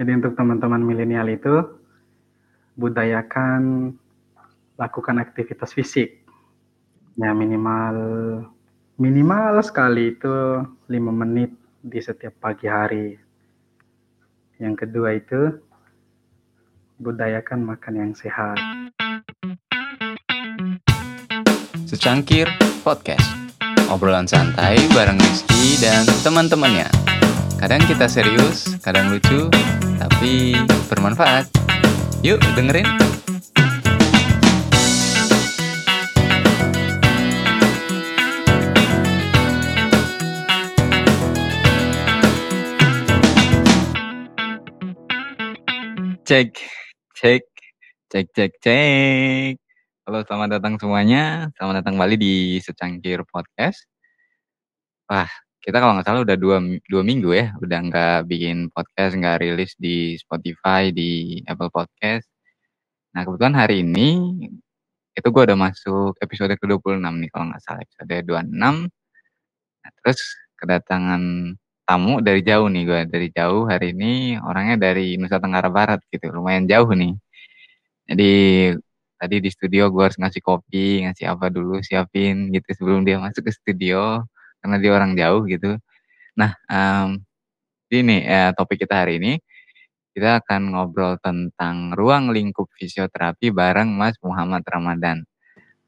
Jadi untuk teman-teman milenial itu budayakan lakukan aktivitas fisik. Ya minimal minimal sekali itu lima menit di setiap pagi hari. Yang kedua itu budayakan makan yang sehat. Secangkir Podcast Obrolan santai bareng Rizky dan teman-temannya Kadang kita serius, kadang lucu, tapi bermanfaat Yuk dengerin Cek, cek, cek, cek, cek Halo, selamat datang semuanya. Selamat datang kembali di Secangkir Podcast. Wah, kita kalau nggak salah udah dua, dua minggu ya, udah nggak bikin podcast, nggak rilis di Spotify, di Apple Podcast. Nah, kebetulan hari ini itu gue udah masuk episode ke-26 nih kalau nggak salah, episode 26. Nah, terus kedatangan tamu dari jauh nih gue, dari jauh hari ini orangnya dari Nusa Tenggara Barat gitu, lumayan jauh nih. Jadi tadi di studio gue harus ngasih kopi, ngasih apa dulu, siapin gitu sebelum dia masuk ke studio karena dia orang jauh gitu. Nah, um, ini ya, topik kita hari ini kita akan ngobrol tentang ruang lingkup fisioterapi bareng Mas Muhammad Ramadan.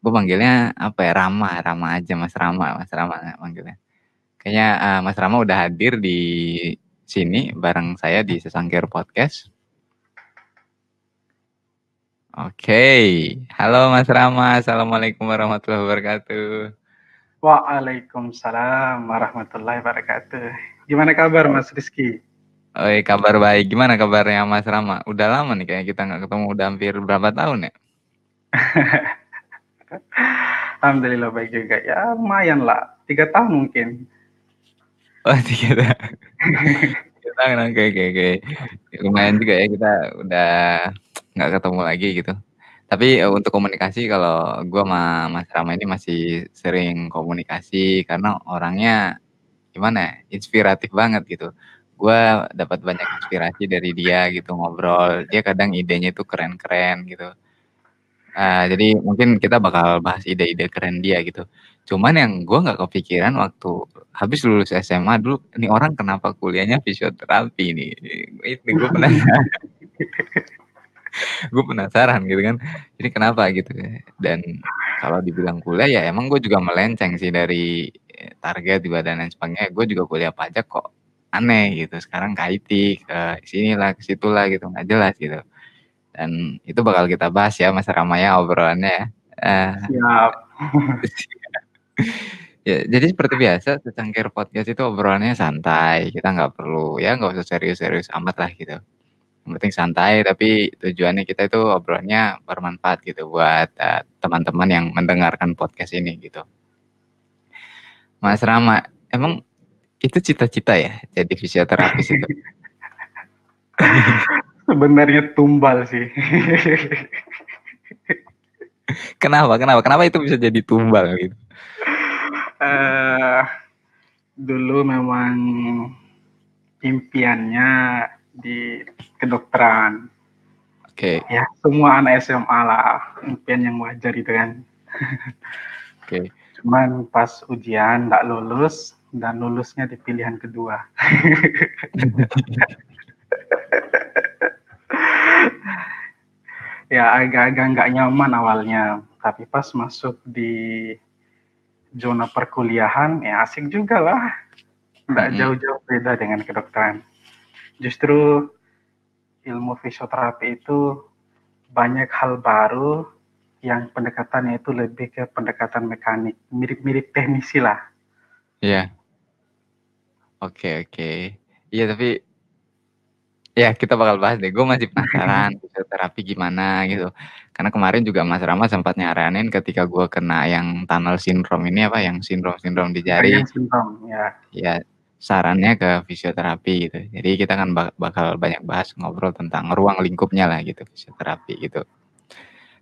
Gue panggilnya apa ya Rama, Rama aja Mas Rama, Mas Rama panggilnya. Kayaknya uh, Mas Rama udah hadir di sini bareng saya di Sesangkir Podcast. Oke, halo Mas Rama, Assalamualaikum warahmatullahi wabarakatuh. Waalaikumsalam warahmatullahi wabarakatuh. Gimana kabar Mas Rizky? Oi, kabar baik. Gimana kabarnya Mas Rama? Udah lama nih kayak kita nggak ketemu, udah hampir berapa tahun ya? Alhamdulillah baik juga. Ya lumayan lah, tiga tahun mungkin. Oh tiga tahun. tiga tahun, oke oke oke. Lumayan juga ya kita udah nggak ketemu lagi gitu. Tapi uh, untuk komunikasi kalau gue sama Mas Rama ini masih sering komunikasi karena orangnya gimana ya, inspiratif banget gitu. Gue dapat banyak inspirasi dari dia gitu ngobrol. Dia kadang idenya itu keren-keren gitu. Uh, jadi mungkin kita bakal bahas ide-ide keren dia gitu. Cuman yang gue nggak kepikiran waktu habis lulus SMA dulu, ini orang kenapa kuliahnya fisioterapi nih? Itu gue penasaran gue penasaran gitu kan. Jadi kenapa gitu dan kalau dibilang kuliah ya emang gue juga melenceng sih dari eh, target juga dan lain sebagainya. Gue juga kuliah pajak kok aneh gitu. Sekarang ke IT ke sinilah ke situlah gitu. Nggak jelas gitu. Dan itu bakal kita bahas ya Mas Ramaya obrolannya ya. Uh, Siap. ya jadi seperti biasa secangkir podcast itu obrolannya santai. Kita nggak perlu ya nggak usah serius-serius amat lah gitu yang penting santai tapi tujuannya kita itu obrolannya bermanfaat gitu buat uh, teman-teman yang mendengarkan podcast ini gitu. Mas Rama, emang itu cita-cita ya jadi fisioterapis itu? Sebenarnya tumbal sih. kenapa? Kenapa? Kenapa itu bisa jadi tumbal gitu? Uh, dulu memang impiannya di kedokteran. Oke. Okay. Ya, semua anak SMA lah, impian yang wajar itu kan. Oke. Okay. Cuman pas ujian nggak lulus dan lulusnya di pilihan kedua. ya agak-agak nggak nyaman awalnya, tapi pas masuk di zona perkuliahan ya asik juga lah. Nggak mm -hmm. jauh-jauh beda dengan kedokteran justru ilmu fisioterapi itu banyak hal baru yang pendekatannya itu lebih ke pendekatan mekanik, mirip-mirip teknisi lah. Iya. Oke, oke. Iya, tapi ya kita bakal bahas deh. Gue masih penasaran fisioterapi gimana gitu. Karena kemarin juga Mas Rama sempat nyaranin ketika gue kena yang tunnel syndrome ini apa, yang sindrom-sindrom di jari. Sindrom, ya. Ya, sarannya ke fisioterapi gitu. Jadi kita kan bakal banyak bahas ngobrol tentang ruang lingkupnya lah gitu fisioterapi gitu.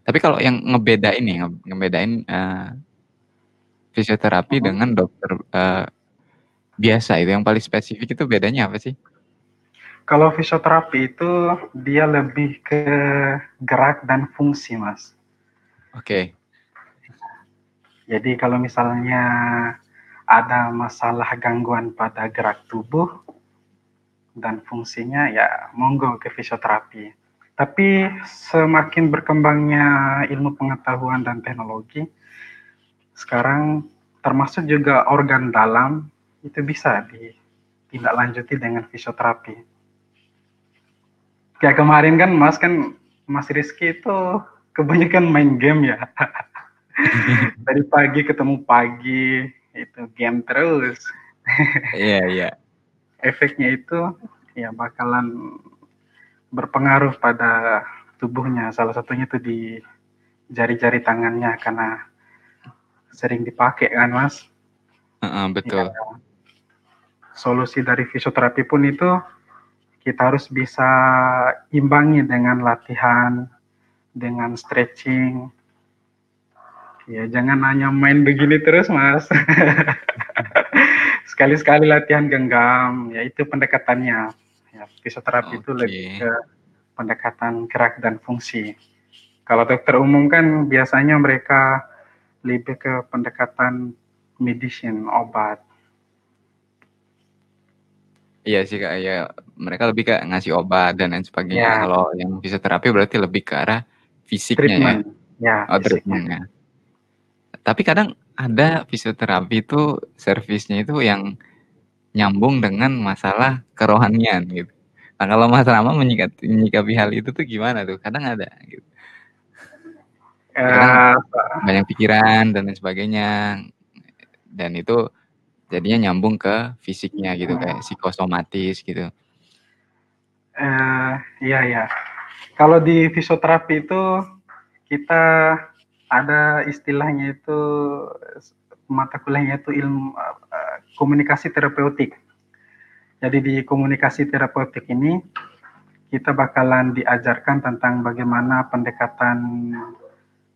Tapi kalau yang ngebedain nih, ngebedain uh, fisioterapi uh dengan dokter uh, biasa itu yang paling spesifik itu bedanya apa sih? Kalau fisioterapi itu dia lebih ke gerak dan fungsi, Mas. Oke. Jadi kalau misalnya ada masalah gangguan pada gerak tubuh dan fungsinya ya monggo ke fisioterapi. Tapi semakin berkembangnya ilmu pengetahuan dan teknologi, sekarang termasuk juga organ dalam itu bisa ditindaklanjuti dengan fisioterapi. Kayak kemarin kan Mas kan Mas Rizky itu kebanyakan main game ya. Dari pagi ketemu pagi itu game terus. Iya, iya. Efeknya itu ya bakalan berpengaruh pada tubuhnya. Salah satunya itu di jari-jari tangannya karena sering dipakai kan Mas. Uh, betul. Ya, solusi dari fisioterapi pun itu kita harus bisa imbangi dengan latihan, dengan stretching. Ya, jangan hanya main begini terus, Mas. Sekali-sekali latihan genggam, ya itu pendekatannya. Ya, fisioterapi okay. itu lebih ke pendekatan gerak dan fungsi. Kalau dokter umum kan biasanya mereka lebih ke pendekatan medicine, obat. Iya sih Kak, ya mereka lebih kayak ngasih obat dan lain sebagainya. Ya. Kalau yang fisioterapi berarti lebih ke arah fisiknya ya? treatment. ya. Ya, oh, treatmentnya. Tapi kadang ada fisioterapi itu servisnya itu yang nyambung dengan masalah kerohanian gitu. Nah kalau Mas Rama menyikapi, menyikapi hal itu tuh gimana tuh? Kadang ada gitu. Kadang uh, banyak pikiran dan lain sebagainya. Dan itu jadinya nyambung ke fisiknya gitu kayak psikosomatis gitu. Uh, iya ya. Kalau di fisioterapi itu kita ada istilahnya itu mata kuliahnya itu ilmu uh, komunikasi terapeutik. Jadi di komunikasi terapeutik ini kita bakalan diajarkan tentang bagaimana pendekatan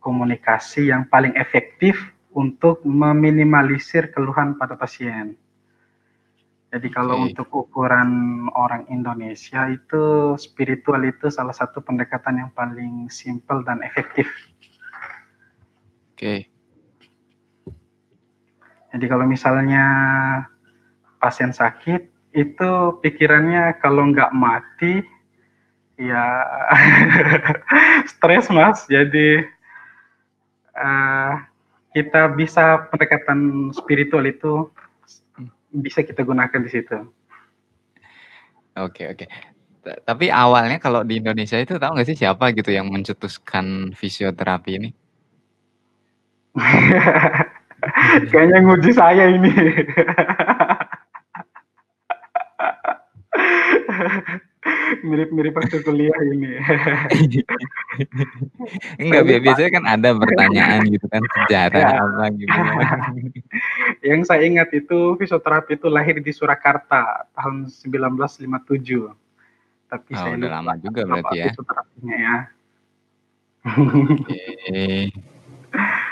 komunikasi yang paling efektif untuk meminimalisir keluhan pada pasien. Jadi kalau okay. untuk ukuran orang Indonesia itu spiritual itu salah satu pendekatan yang paling simpel dan efektif. Oke. Okay. Jadi kalau misalnya pasien sakit itu pikirannya kalau nggak mati ya stres mas. Jadi uh, kita bisa pendekatan spiritual itu bisa kita gunakan di situ. Oke oke. Tapi awalnya kalau di Indonesia itu tahu nggak sih siapa gitu yang mencetuskan fisioterapi ini? Kayaknya nguji saya ini. mirip-mirip waktu kuliah ini. Enggak, biasanya kan ada pertanyaan gitu kan sejarah ya. apa gitu. Yang saya ingat itu fisioterapi itu lahir di Surakarta tahun 1957. Tapi oh, saya udah lama juga berarti ya. Fisioterapinya ya.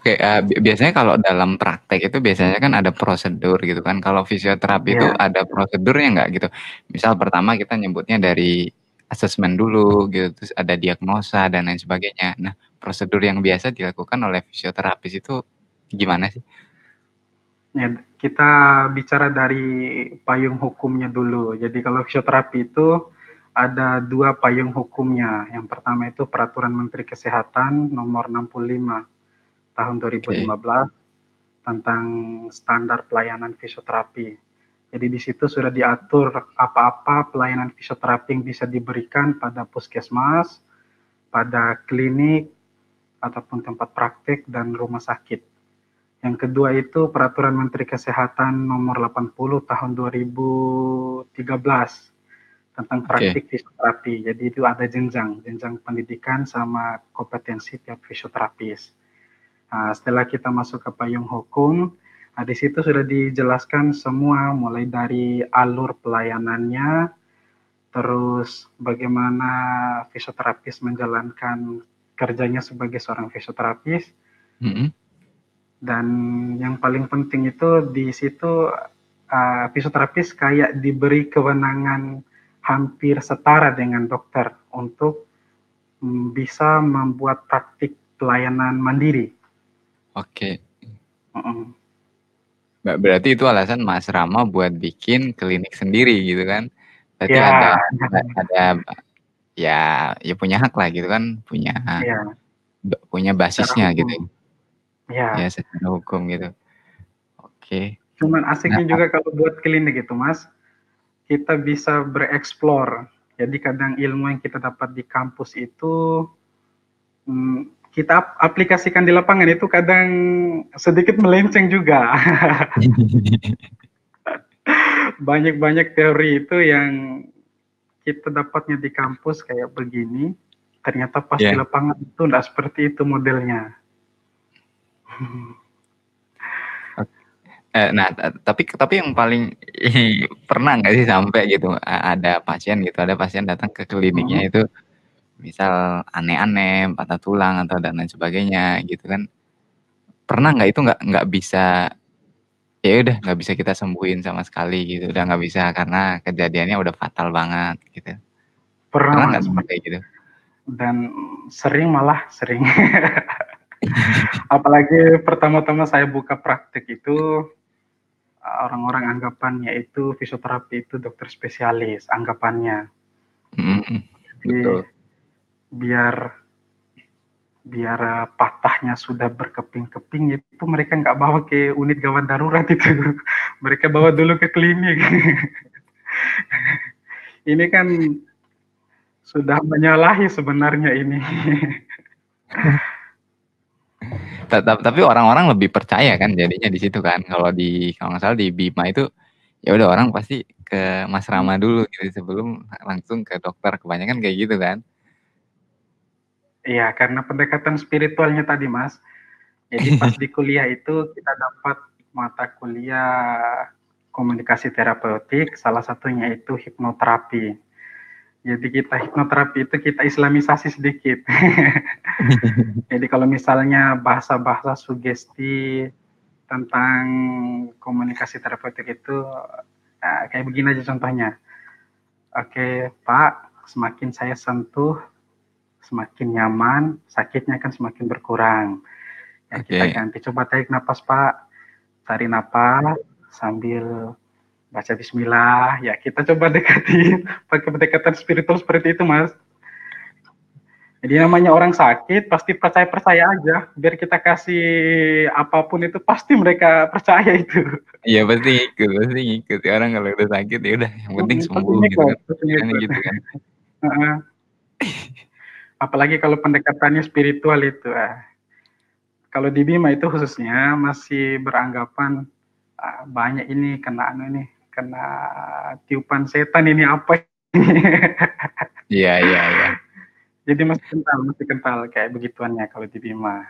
Oke. Oke, uh, biasanya kalau dalam praktek itu biasanya kan ada prosedur gitu kan. Kalau fisioterapi itu iya. ada prosedurnya nggak gitu? Misal pertama kita nyebutnya dari asesmen dulu gitu, terus ada diagnosa dan lain sebagainya. Nah, prosedur yang biasa dilakukan oleh fisioterapis itu gimana sih? Ya, kita bicara dari payung hukumnya dulu. Jadi kalau fisioterapi itu ada dua payung hukumnya. Yang pertama itu Peraturan Menteri Kesehatan nomor 65 tahun 2015 okay. tentang standar pelayanan fisioterapi. Jadi di situ sudah diatur apa-apa pelayanan fisioterapi yang bisa diberikan pada puskesmas, pada klinik, ataupun tempat praktik dan rumah sakit. Yang kedua itu Peraturan Menteri Kesehatan nomor 80 tahun 2013 tentang praktik okay. fisioterapi. Jadi itu ada jenjang, jenjang pendidikan sama kompetensi tiap fisioterapis. Nah, setelah kita masuk ke payung hukum, nah, di situ sudah dijelaskan semua mulai dari alur pelayanannya, terus bagaimana fisioterapis menjalankan kerjanya sebagai seorang fisioterapis, mm -hmm. dan yang paling penting itu di situ uh, fisioterapis kayak diberi kewenangan hampir setara dengan dokter untuk um, bisa membuat praktik pelayanan mandiri. Oke. Uh-uh. Berarti itu alasan Mas Rama buat bikin klinik sendiri gitu kan? Berarti ya. ada ada ya ya punya hak lah gitu kan, punya ya. punya basisnya gitu. Ya. Ya secara hukum gitu. Oke. Cuman asiknya nah, juga kalau buat klinik itu Mas, kita bisa bereksplor. Jadi kadang ilmu yang kita dapat di kampus itu hmm, kita aplikasikan di lapangan itu kadang sedikit melenceng juga. Banyak-banyak teori itu yang kita dapatnya di kampus kayak begini, ternyata pas yeah. di lapangan itu tidak seperti itu modelnya. Eh, nah, tapi tapi yang paling pernah nggak sih sampai gitu ada pasien gitu, ada pasien datang ke kliniknya hmm. itu misal aneh-aneh, patah tulang atau dan lain sebagainya gitu kan. Pernah nggak itu nggak nggak bisa ya udah nggak bisa kita sembuhin sama sekali gitu, udah nggak bisa karena kejadiannya udah fatal banget gitu. Pernah nggak seperti gitu? Dan sering malah sering. Apalagi pertama-tama saya buka praktek itu orang-orang anggapannya itu fisioterapi itu dokter spesialis anggapannya. Mm -hmm. Jadi, biar biar patahnya sudah berkeping-keping itu mereka nggak bawa ke unit gawat darurat itu. Mereka bawa dulu ke klinik. Ini kan sudah menyalahi sebenarnya ini. Tapi orang-orang lebih percaya kan jadinya di situ kan. Kalau di kalau nggak salah di Bima itu ya udah orang pasti ke Mas Rama dulu gitu sebelum langsung ke dokter. Kebanyakan kayak gitu kan Iya, karena pendekatan spiritualnya tadi, Mas. Jadi pas di kuliah itu kita dapat mata kuliah komunikasi terapeutik, salah satunya itu hipnoterapi. Jadi kita hipnoterapi itu kita islamisasi sedikit. Jadi kalau misalnya bahasa-bahasa sugesti tentang komunikasi terapeutik itu nah, kayak begini aja contohnya. Oke, Pak, semakin saya sentuh semakin nyaman, sakitnya akan semakin berkurang. Ya, okay. Kita ganti coba tarik napas Pak, tarik napas sambil baca Bismillah. Ya kita coba dekati pakai pendekatan spiritual seperti itu Mas. Jadi namanya orang sakit pasti percaya percaya aja. Biar kita kasih apa pun itu pasti mereka percaya itu. Iya pasti ikut, pasti ikut. Orang kalau udah sakit ya udah yang penting sembuh gitu kan. gitu kan. apalagi kalau pendekatannya spiritual itu ah. kalau di Bima itu khususnya masih beranggapan ah, banyak ini kena anu ini kena tiupan setan ini apa iya iya iya. Jadi masih kental masih kental kayak begituannya kalau di Bima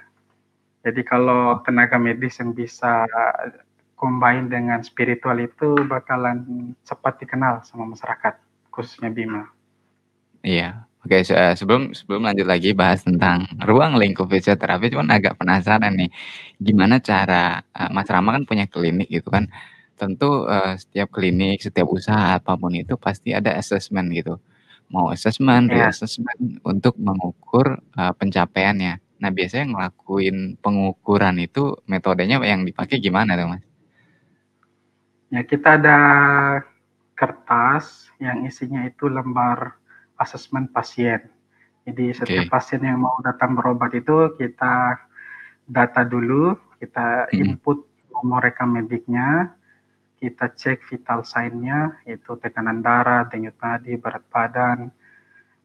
jadi kalau tenaga medis yang bisa combine dengan spiritual itu bakalan cepat dikenal sama masyarakat khususnya Bima. Iya Oke, se eh, sebelum sebelum lanjut lagi bahas tentang ruang lingkup fisioterapi, cuman agak penasaran nih, gimana cara uh, Mas Rama kan punya klinik gitu kan, tentu uh, setiap klinik, setiap usaha apa pun itu pasti ada assessment gitu. Mau assessment, yeah. reassessment untuk mengukur uh, pencapaiannya. Nah, biasanya ngelakuin pengukuran itu metodenya yang dipakai gimana tuh, Mas? Ya, kita ada kertas yang isinya itu lembar asesmen pasien. Jadi setiap okay. pasien yang mau datang berobat itu kita data dulu, kita input nomor rekam mediknya, kita cek vital sign-nya, itu tekanan darah, denyut nadi, berat badan.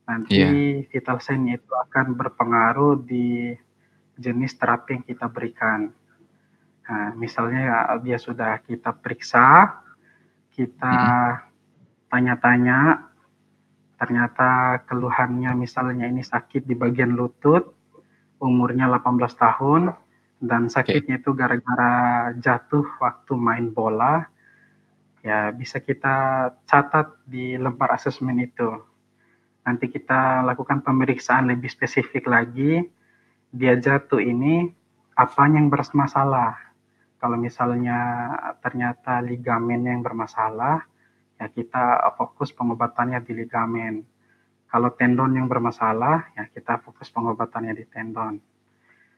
Nanti yeah. vital sign itu akan berpengaruh di jenis terapi yang kita berikan. Nah, misalnya dia sudah kita periksa, kita tanya-tanya ternyata keluhannya misalnya ini sakit di bagian lutut, umurnya 18 tahun, dan sakitnya itu gara-gara jatuh waktu main bola, ya bisa kita catat di lembar asesmen itu. Nanti kita lakukan pemeriksaan lebih spesifik lagi, dia jatuh ini apa yang bermasalah. Kalau misalnya ternyata ligamen yang bermasalah, ya kita fokus pengobatannya di ligamen. Kalau tendon yang bermasalah, ya kita fokus pengobatannya di tendon.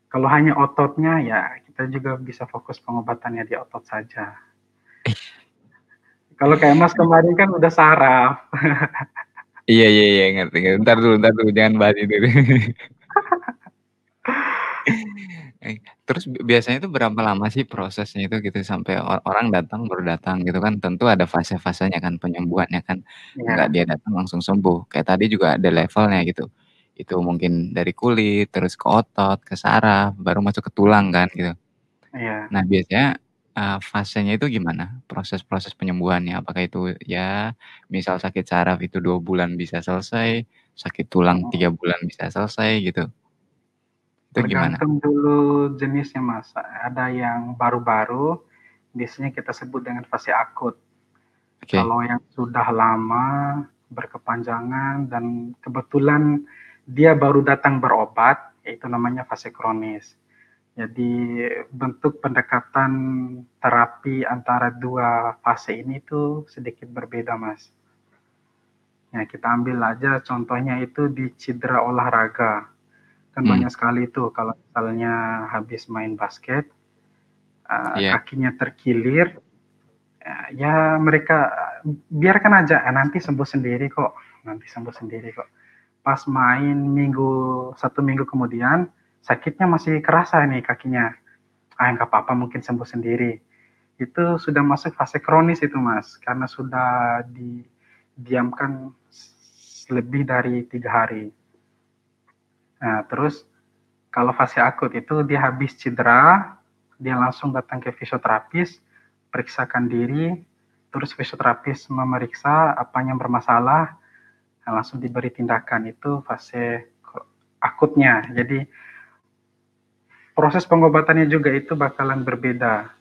Kalau hanya ototnya, ya kita juga bisa fokus pengobatannya di otot saja. Kalau kayak Mas kemarin kan udah saraf. iya iya iya ngerti. Ntar dulu, ntar dulu jangan bahas itu. Eh, terus biasanya itu berapa lama sih prosesnya itu gitu sampai orang datang baru datang gitu kan? Tentu ada fase-fasenya kan penyembuhannya kan. Nggak Iya. dia datang langsung sembuh. Kayak tadi juga ada levelnya gitu. Itu mungkin dari kulit terus ke otot ke saraf baru masuk ke tulang kan gitu. Iya. nah biasanya uh, fasenya itu gimana? Proses-proses penyembuhannya apakah itu ya misal sakit saraf itu dua bulan bisa selesai sakit tulang tiga bulan bisa selesai gitu itu gimana? Tergantung dulu jenisnya Mas. Ada yang baru-baru, biasanya kita sebut dengan fase akut. Oke. Kalau yang sudah lama, berkepanjangan, dan kebetulan dia baru datang berobat, yaitu namanya fase kronis. Jadi bentuk pendekatan terapi antara dua fase ini tuh sedikit berbeda Mas. Ya, kita ambil aja contohnya itu di cedera olahraga kan Hmm. banyak sekali itu kalau misalnya habis main basket uh, Iya. kakinya terkilir uh, ya mereka biarkan aja eh, nanti sembuh sendiri kok nanti sembuh sendiri kok pas main minggu satu minggu kemudian sakitnya masih kerasa nih kakinya ah nggak apa-apa mungkin sembuh sendiri itu sudah masuk fase kronis itu mas karena sudah didiamkan lebih dari tiga hari Nah, terus kalau fase akut itu dia habis cedera, dia langsung datang ke fisioterapis, periksakan diri, terus fisioterapis memeriksa apa yang bermasalah, nah, langsung diberi tindakan itu fase akutnya. Jadi proses pengobatannya juga itu bakalan berbeda.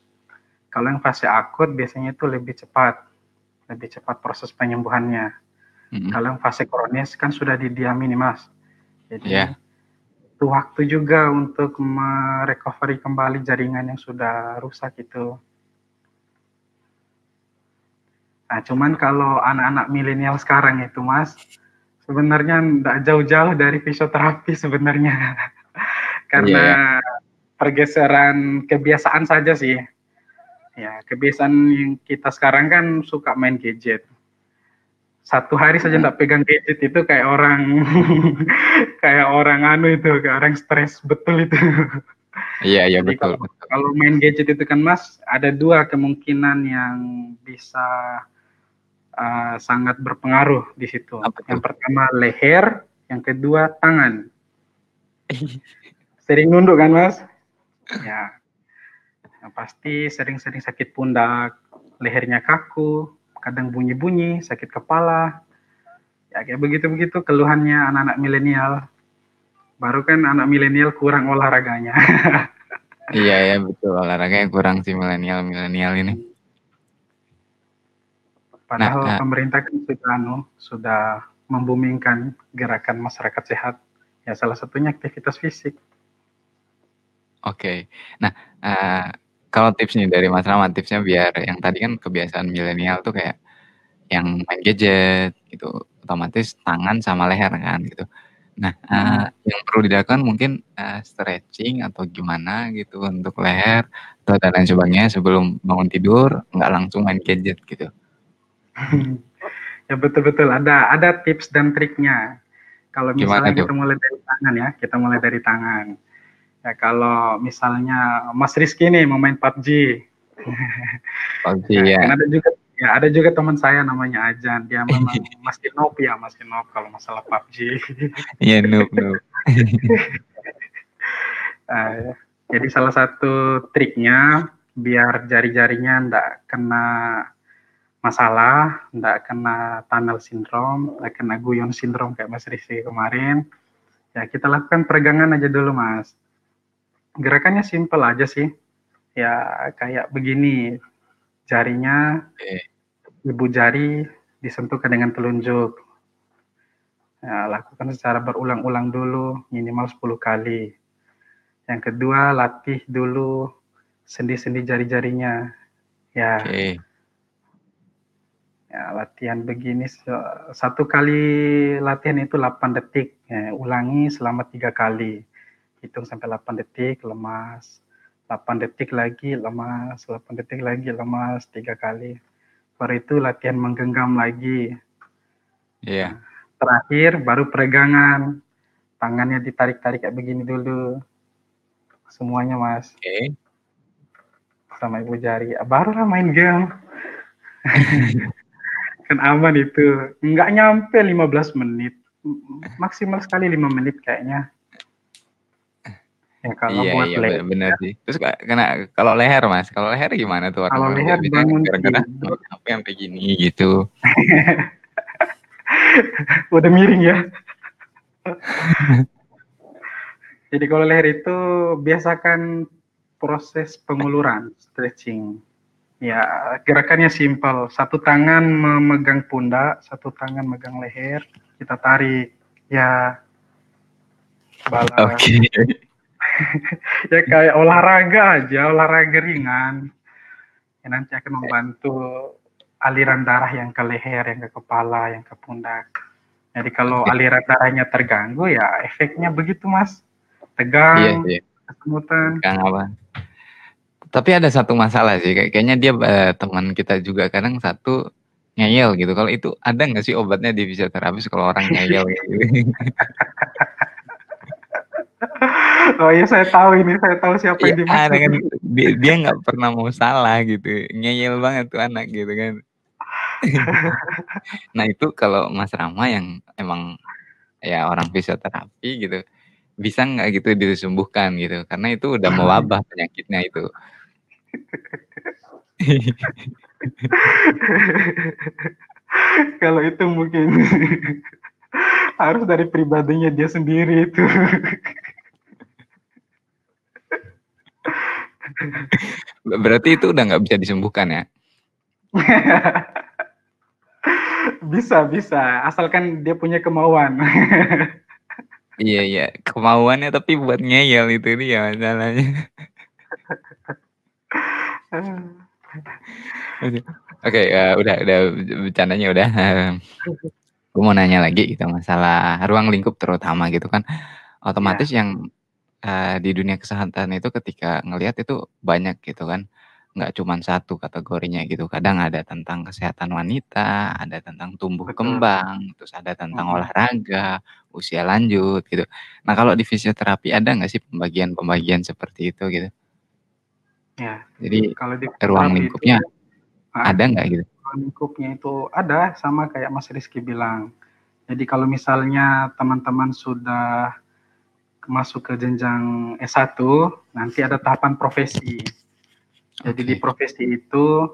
Kalau yang fase akut biasanya itu lebih cepat, lebih cepat proses penyembuhannya. Mm -hmm. Kalau yang fase kronis kan sudah didiami nih mas, jadi yeah butuh waktu juga untuk merecovery kembali jaringan yang sudah rusak itu. Nah, cuman kalau anak-anak milenial sekarang itu, Mas, sebenarnya tidak jauh-jauh dari fisioterapi sebenarnya. Karena yeah. pergeseran kebiasaan saja sih. Ya, kebiasaan yang kita sekarang kan suka main gadget satu hari saja tidak pegang gadget itu kayak orang kayak orang anu itu kayak orang stres betul itu. Iya iya betul, kalau, kalau main gadget itu kan mas ada dua kemungkinan yang bisa uh, sangat berpengaruh di situ. Apa yang pertama leher yang kedua tangan. Sering nunduk kan mas? Ya. Yang pasti sering-sering sakit pundak lehernya kaku kadang bunyi-bunyi, sakit kepala, ya kayak begitu-begitu keluhannya anak-anak milenial. Baru kan anak milenial kurang olahraganya. iya ya betul olahraganya kurang sih milenial milenial ini. Padahal nah, pemerintah kan sudah anu sudah membumingkan gerakan masyarakat sehat. Ya salah satunya aktivitas fisik. Oke, okay. nah uh, kalau tipsnya dari Mas Rahmat, tipsnya biar yang tadi kan kebiasaan milenial tuh kayak yang main gadget gitu, otomatis tangan sama leher kan gitu. Nah, uh, yang perlu dilakukan mungkin uh, stretching atau gimana gitu untuk leher atau dan lain sebagainya sebelum bangun tidur nggak langsung main gadget gitu. ya betul-betul ada ada tips dan triknya. Kalau misalnya Gimana kita mulai dari tangan ya, kita mulai dari tangan. Ya kalau misalnya Mas Rizky nih mau main PUBG. PUBG ya. ya. Kan ada juga ya ada juga teman saya namanya Ajan. Dia memang Mas Kinop ya, Mas Kinop kalau masalah PUBG. Iya, noob noob. uh, jadi salah satu triknya biar jari-jarinya ndak kena masalah, ndak kena tunnel syndrome, ndak kena guyon syndrome kayak Mas Rizky kemarin. Ya kita lakukan peregangan aja dulu Mas gerakannya simple aja sih. Ya kayak begini, jarinya Oke. ibu jari disentuhkan dengan telunjuk. Ya, lakukan secara berulang-ulang dulu, minimal 10 kali. Yang kedua, latih dulu sendi-sendi jari-jarinya. Ya. Oke. Ya, latihan begini satu kali latihan itu 8 detik. Ya, ulangi selama tiga kali. Hitung sampai 8 detik, lemas. 8 detik lagi, lemas. 8 detik lagi, lemas. Tiga kali. Baru itu latihan menggenggam lagi. Iya. Terakhir baru peregangan. Tangannya ditarik-tarik kayak begini dulu. Semuanya, Mas. Oke. Sama ibu jari. Barulah main game. kan aman itu. Nggak nyampe 15 menit. Maksimal sekali 5 menit kayaknya. Ya kalau Iya buat iya, leher, bener sih. Terus kena kalau leher, Mas, kalau leher gimana tuh kalau leher bangun gara-gara main HP sampai gini gitu. Udah miring ya. Jadi kalau leher itu biasakan proses penguluran, stretching. Ya, gerakannya simpel. Satu tangan memegang pundak, satu tangan megang leher, kita tarik. Ya. Oke. ya kayak olahraga aja, olahraga ringan. Ya, nanti akan membantu aliran darah yang ke leher, yang ke kepala, yang ke pundak. Jadi kalau Oke. aliran darahnya terganggu ya efeknya begitu mas, Iya tegang, iya. kesemutan. Tegang apa. Tapi ada satu masalah sih, kayak kayaknya dia eee, teman kita juga kadang satu ngeyel gitu. Kalau itu ada nggak sih obatnya di fisioterapis kalau orang ngeyel gitu? Oh iya saya tahu ini, saya tahu siapa Iya yang dimaksud. kan, dia dia nggak pernah mau salah gitu, ngeyel banget tuh anak gitu kan. Nah itu kalau Mas Rama yang emang ya orang fisioterapi gitu, bisa nggak gitu disembuhkan gitu? Karena itu udah mewabah penyakitnya itu. Kalau itu mungkin harus dari pribadinya dia sendiri itu. berarti itu udah nggak bisa disembuhkan ya? Bisa bisa, asalkan dia punya kemauan. Iya iya, kemauannya tapi buat ngeyel itu dia masalahnya. Oke, eee, udah udah bercandanya udah, aku mau nanya lagi gitu masalah ruang lingkup terutama gitu kan, otomatis Iya. yang, eee, di dunia kesehatan itu ketika ngelihat itu banyak gitu kan, nggak cuman satu kategorinya gitu. Kadang ada tentang kesehatan wanita, ada tentang tumbuh Betul. kembang, terus ada tentang Mhm. olahraga, usia lanjut gitu. Nah kalau di fisioterapi ada nggak sih pembagian-pembagian seperti itu gitu? Ya, Jadi kalau di ruang fisioterapi itu lingkupnya heeh, ada nggak gitu? ruang lingkupnya itu ada, sama kayak Mas Rizky bilang. Jadi kalau misalnya teman-teman sudah masuk ke jenjang S1, nanti ada tahapan profesi. Jadi di Oke. profesi itu,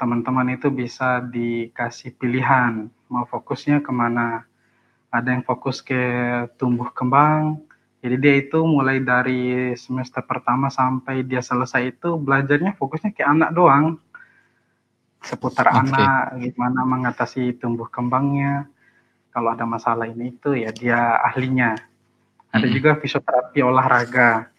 teman-teman itu bisa dikasih pilihan, mau fokusnya ke mana. Ada yang fokus ke tumbuh kembang, jadi dia itu mulai dari semester pertama sampai dia selesai itu belajarnya fokusnya ke anak doang. Seputar Oke. anak, gimana mengatasi tumbuh kembangnya, kalau ada masalah ini itu ya dia ahlinya. Ada juga fisioterapi olahraga.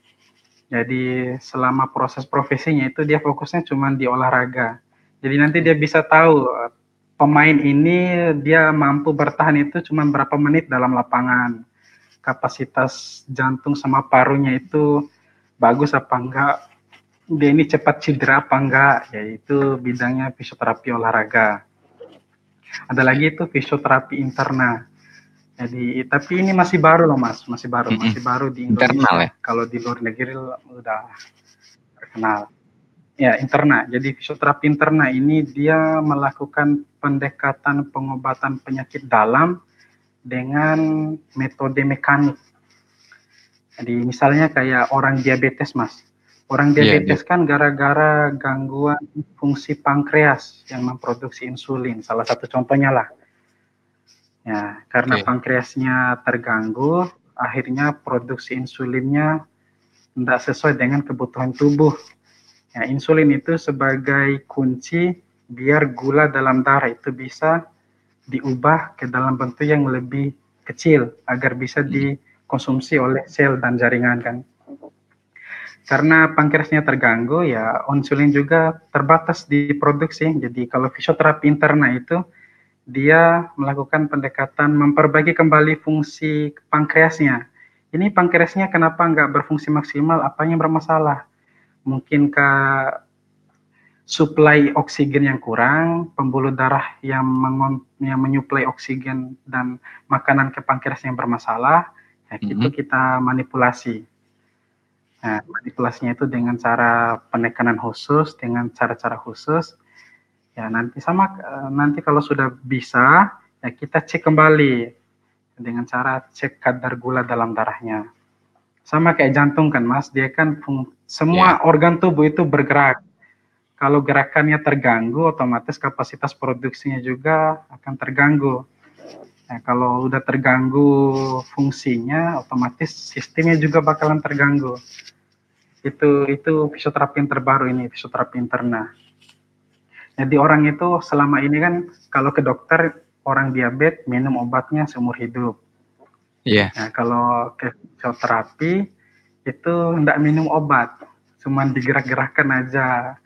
Jadi selama proses profesinya itu dia fokusnya cuman di olahraga. Jadi nanti dia bisa tahu, eee, pemain ini dia mampu bertahan itu cuman berapa menit dalam lapangan. Kapasitas jantung sama parunya itu bagus apa enggak, dia ini cepat cedera apa enggak, ya itu bidangnya fisioterapi olahraga. Ada lagi itu fisioterapi interna. Jadi tapi ini masih baru loh Mas, masih baru, Mhm. masih baru di Internal Indonesia. ya? Kalau di luar negeri udah terkenal. Ya, interna. Jadi fisioterapi interna ini dia melakukan pendekatan pengobatan penyakit dalam dengan metode mekanik. Jadi misalnya kayak orang diabetes Mas. Orang Iya diabetes kan gara-gara gangguan fungsi pankreas yang memproduksi insulin, salah satu contohnya lah. Ya, karena Oke. pankreasnya terganggu, akhirnya produksi insulinnya nggak sesuai dengan kebutuhan tubuh. Ya, insulin itu sebagai kunci biar gula dalam darah itu bisa diubah ke dalam bentuk yang lebih kecil agar bisa Mhm. dikonsumsi oleh sel dan jaringan kan. karena pankreasnya terganggu ya insulin juga terbatas di produksi. Jadi kalau fisioterapi interna itu dia melakukan pendekatan memperbaiki kembali fungsi pankreasnya. Ini pankreasnya kenapa nggak berfungsi maksimal? Apa yang bermasalah? Mungkinkah suplai oksigen yang kurang, pembuluh darah yang, yang menyuplai oksigen dan makanan ke pankreas yang bermasalah, ya, mm -hmm. itu kita manipulasi. Nah, manipulasinya itu dengan cara penekanan khusus, dengan cara-cara khusus. Ya, nanti sama eh, nanti kalau sudah bisa, ya kita cek kembali dengan cara cek kadar gula dalam darahnya. Sama kayak jantung kan, Mas, dia kan semua yeah. organ tubuh itu bergerak. Kalau gerakannya terganggu, otomatis kapasitas produksinya juga akan terganggu. Nah, kalau udah terganggu fungsinya, otomatis sistemnya juga bakalan terganggu. Itu itu fisioterapi yang terbaru ini, fisioterapi interna. Jadi orang itu selama ini kan kalau ke dokter orang diabetes minum obatnya seumur hidup. Iya. Yeah. Nah, kalau ke fisioterapi itu tidak minum obat, cuman digerak-gerakkan aja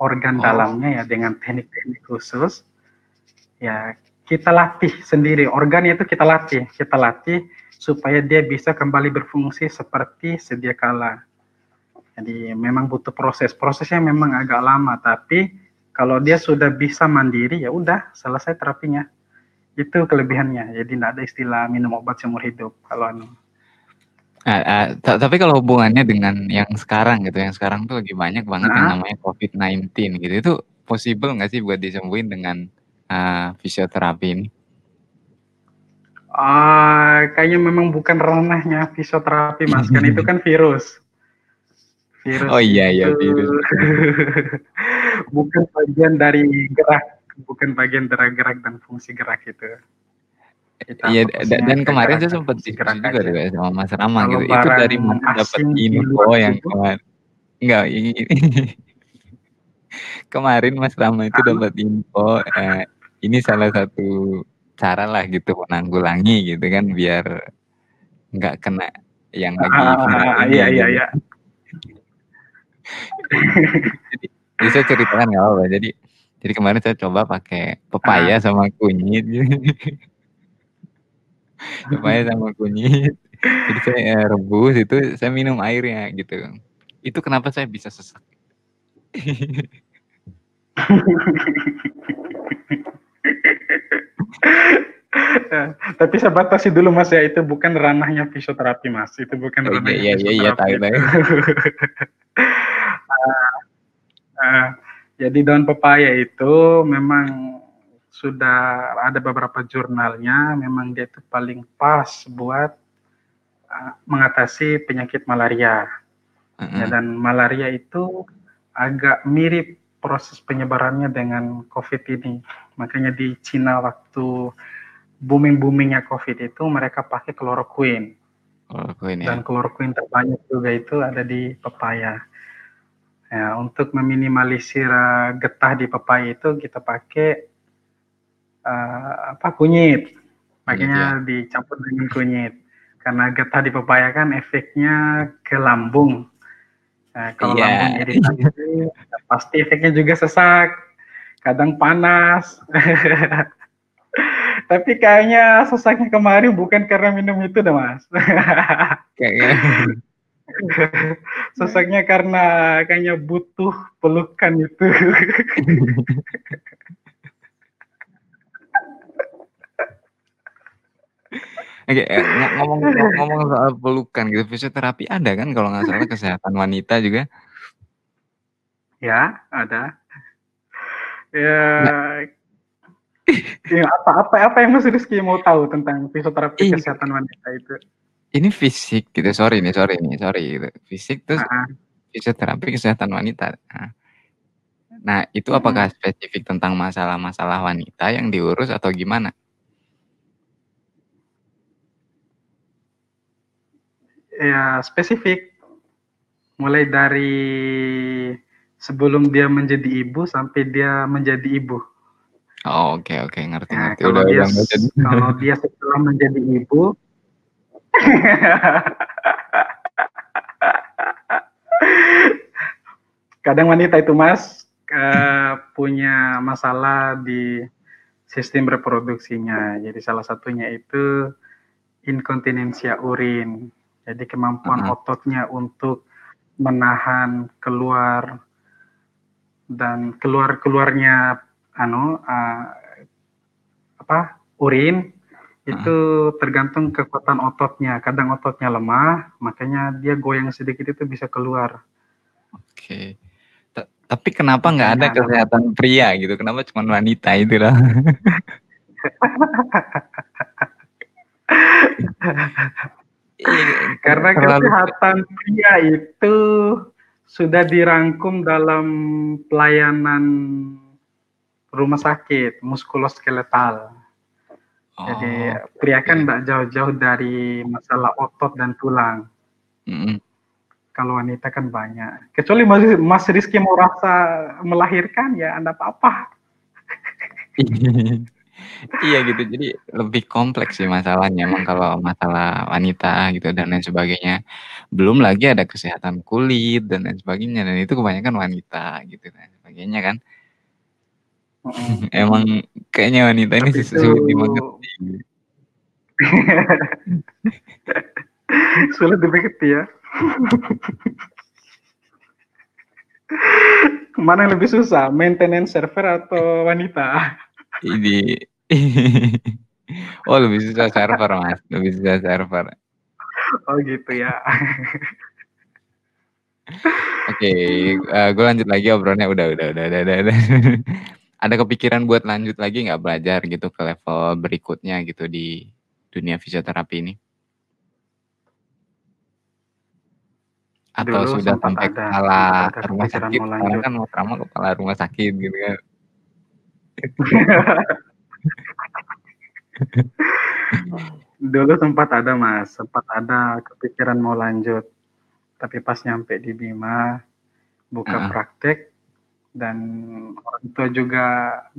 organ oh. dalamnya ya dengan teknik-teknik khusus. Ya, kita latih sendiri organnya itu kita latih kita latih supaya dia bisa kembali berfungsi seperti sedia kala jadi memang butuh proses prosesnya memang agak lama tapi kalau dia sudah bisa mandiri ya udah selesai terapinya itu kelebihannya jadi tidak ada istilah minum obat seumur hidup kalau anu Uh, uh, tapi kalau hubungannya dengan yang sekarang gitu, yang sekarang tuh lagi banyak banget nah. yang namanya COVID-19 gitu, itu possible nggak sih buat disembuhin dengan uh, fisioterapi ini? Uh, kayaknya memang bukan ranahnya fisioterapi mas, kan itu kan virus. Virus oh iya iya virus. bukan bagian dari gerak, bukan bagian dari gerak dan fungsi gerak itu. Iya dan kemarin saya sempat diskusi juga deh sama Mas Rama gitu. Itu dari mana dapat info yang kemarin? Enggak, ini, kemarin Mas Rama itu dapat info eh, ini salah satu cara lah gitu menanggulangi gitu kan biar nggak kena yang lagi ah, iya iya iya jadi bisa ceritakan nggak apa jadi jadi kemarin saya coba pakai pepaya ah. sama kunyit. Pepaya sama kunyit. Jadi saya rebus itu saya minum airnya gitu. Itu kenapa saya bisa sesak? Tapi saya batasi dulu mas ya. Itu bukan ranahnya fisioterapi mas, itu bukan oh, ranahnya iya, iya, iya, tahu, tahu. uh, jadi daun pepaya itu memang sudah ada beberapa jurnalnya, memang dia itu paling pas buat uh, mengatasi penyakit malaria. Uh -huh. ya, dan malaria itu agak mirip proses penyebarannya dengan COVID ini. Makanya di Cina waktu booming-boomingnya COVID itu mereka pakai kloroquine. Kloroquine ya. Dan kloroquine terbanyak juga itu ada di pepaya. Ya, untuk meminimalisir uh, getah di pepaya itu kita pakai uh, apa kunyit. Makanya ya. dicampur dengan kunyit. Karena getah di pepaya kan efeknya ke lambung. Nah, kalau yeah. lambung iritasi, pasti efeknya juga sesak, kadang panas. Tapi kayaknya sesaknya kemarin bukan karena minum itu dah mas. Kayaknya. sesaknya karena kayaknya butuh pelukan itu. Oke, eh, ngomong ngomong soal pelukan gitu, fisioterapi ada kan kalau nggak salah kesehatan wanita juga? Ya, ada. Ya, nah. ya apa apa apa yang Mas Rizky mau tahu tentang fisioterapi kesehatan wanita itu? Ini fisik gitu, sorry nih, sorry nih, sorry gitu. Fisik terus uh fisioterapi kesehatan wanita. Nah, nah itu apakah spesifik tentang masalah-masalah wanita yang diurus atau gimana? Ya, spesifik. Mulai dari sebelum dia menjadi ibu sampai dia menjadi ibu. Oh, oke oke, ngerti Nah, ngerti. kalau Udah dia udah kalau dia setelah menjadi ibu kadang wanita itu mas uh, punya masalah di sistem reproduksinya. Jadi salah satunya itu inkontinensia urin. Jadi kemampuan uh -huh. ototnya untuk menahan keluar dan keluar keluarnya anu uh, apa urin itu tergantung kekuatan ototnya. Kadang ototnya lemah, makanya dia goyang sedikit itu bisa keluar. Oke. Tapi kenapa nggak ada kesehatan pria gitu? Kenapa cuma wanita itu lah? Karena kesehatan pria itu sudah dirangkum dalam pelayanan rumah sakit muskuloskeletal. Oh, Jadi pria kan nggak jauh-jauh dari masalah otot dan tulang. Mm -hmm. Kalau wanita kan banyak. Kecuali Mas, Mas Rizky mau rasa melahirkan ya Anda apa-apa. iya gitu. Jadi lebih kompleks sih masalahnya. Emang kalau masalah wanita gitu dan lain sebagainya. Belum lagi ada kesehatan kulit dan lain sebagainya. Dan itu kebanyakan wanita gitu dan sebagainya kan. Emang kayaknya wanita ini Tapi sulit dimengerti. sulit dimengerti ya. Mana yang lebih susah, maintenance server atau wanita? Ini Oh lebih susah server mas, lebih susah server. Oh gitu ya. Oke, okay, uh, eh, gue lanjut lagi obrolannya udah udah udah udah udah. udah ada kepikiran buat lanjut lagi nggak belajar gitu ke level berikutnya gitu di dunia fisioterapi ini? Atau Dulu sudah sampai ada, kepala rumah sakit? Sekarang kan mau trauma kepala rumah sakit gitu kan. Dulu sempat ada mas, sempat ada kepikiran mau lanjut. Tapi pas nyampe di Bima, buka uh. praktek, dan orang tua juga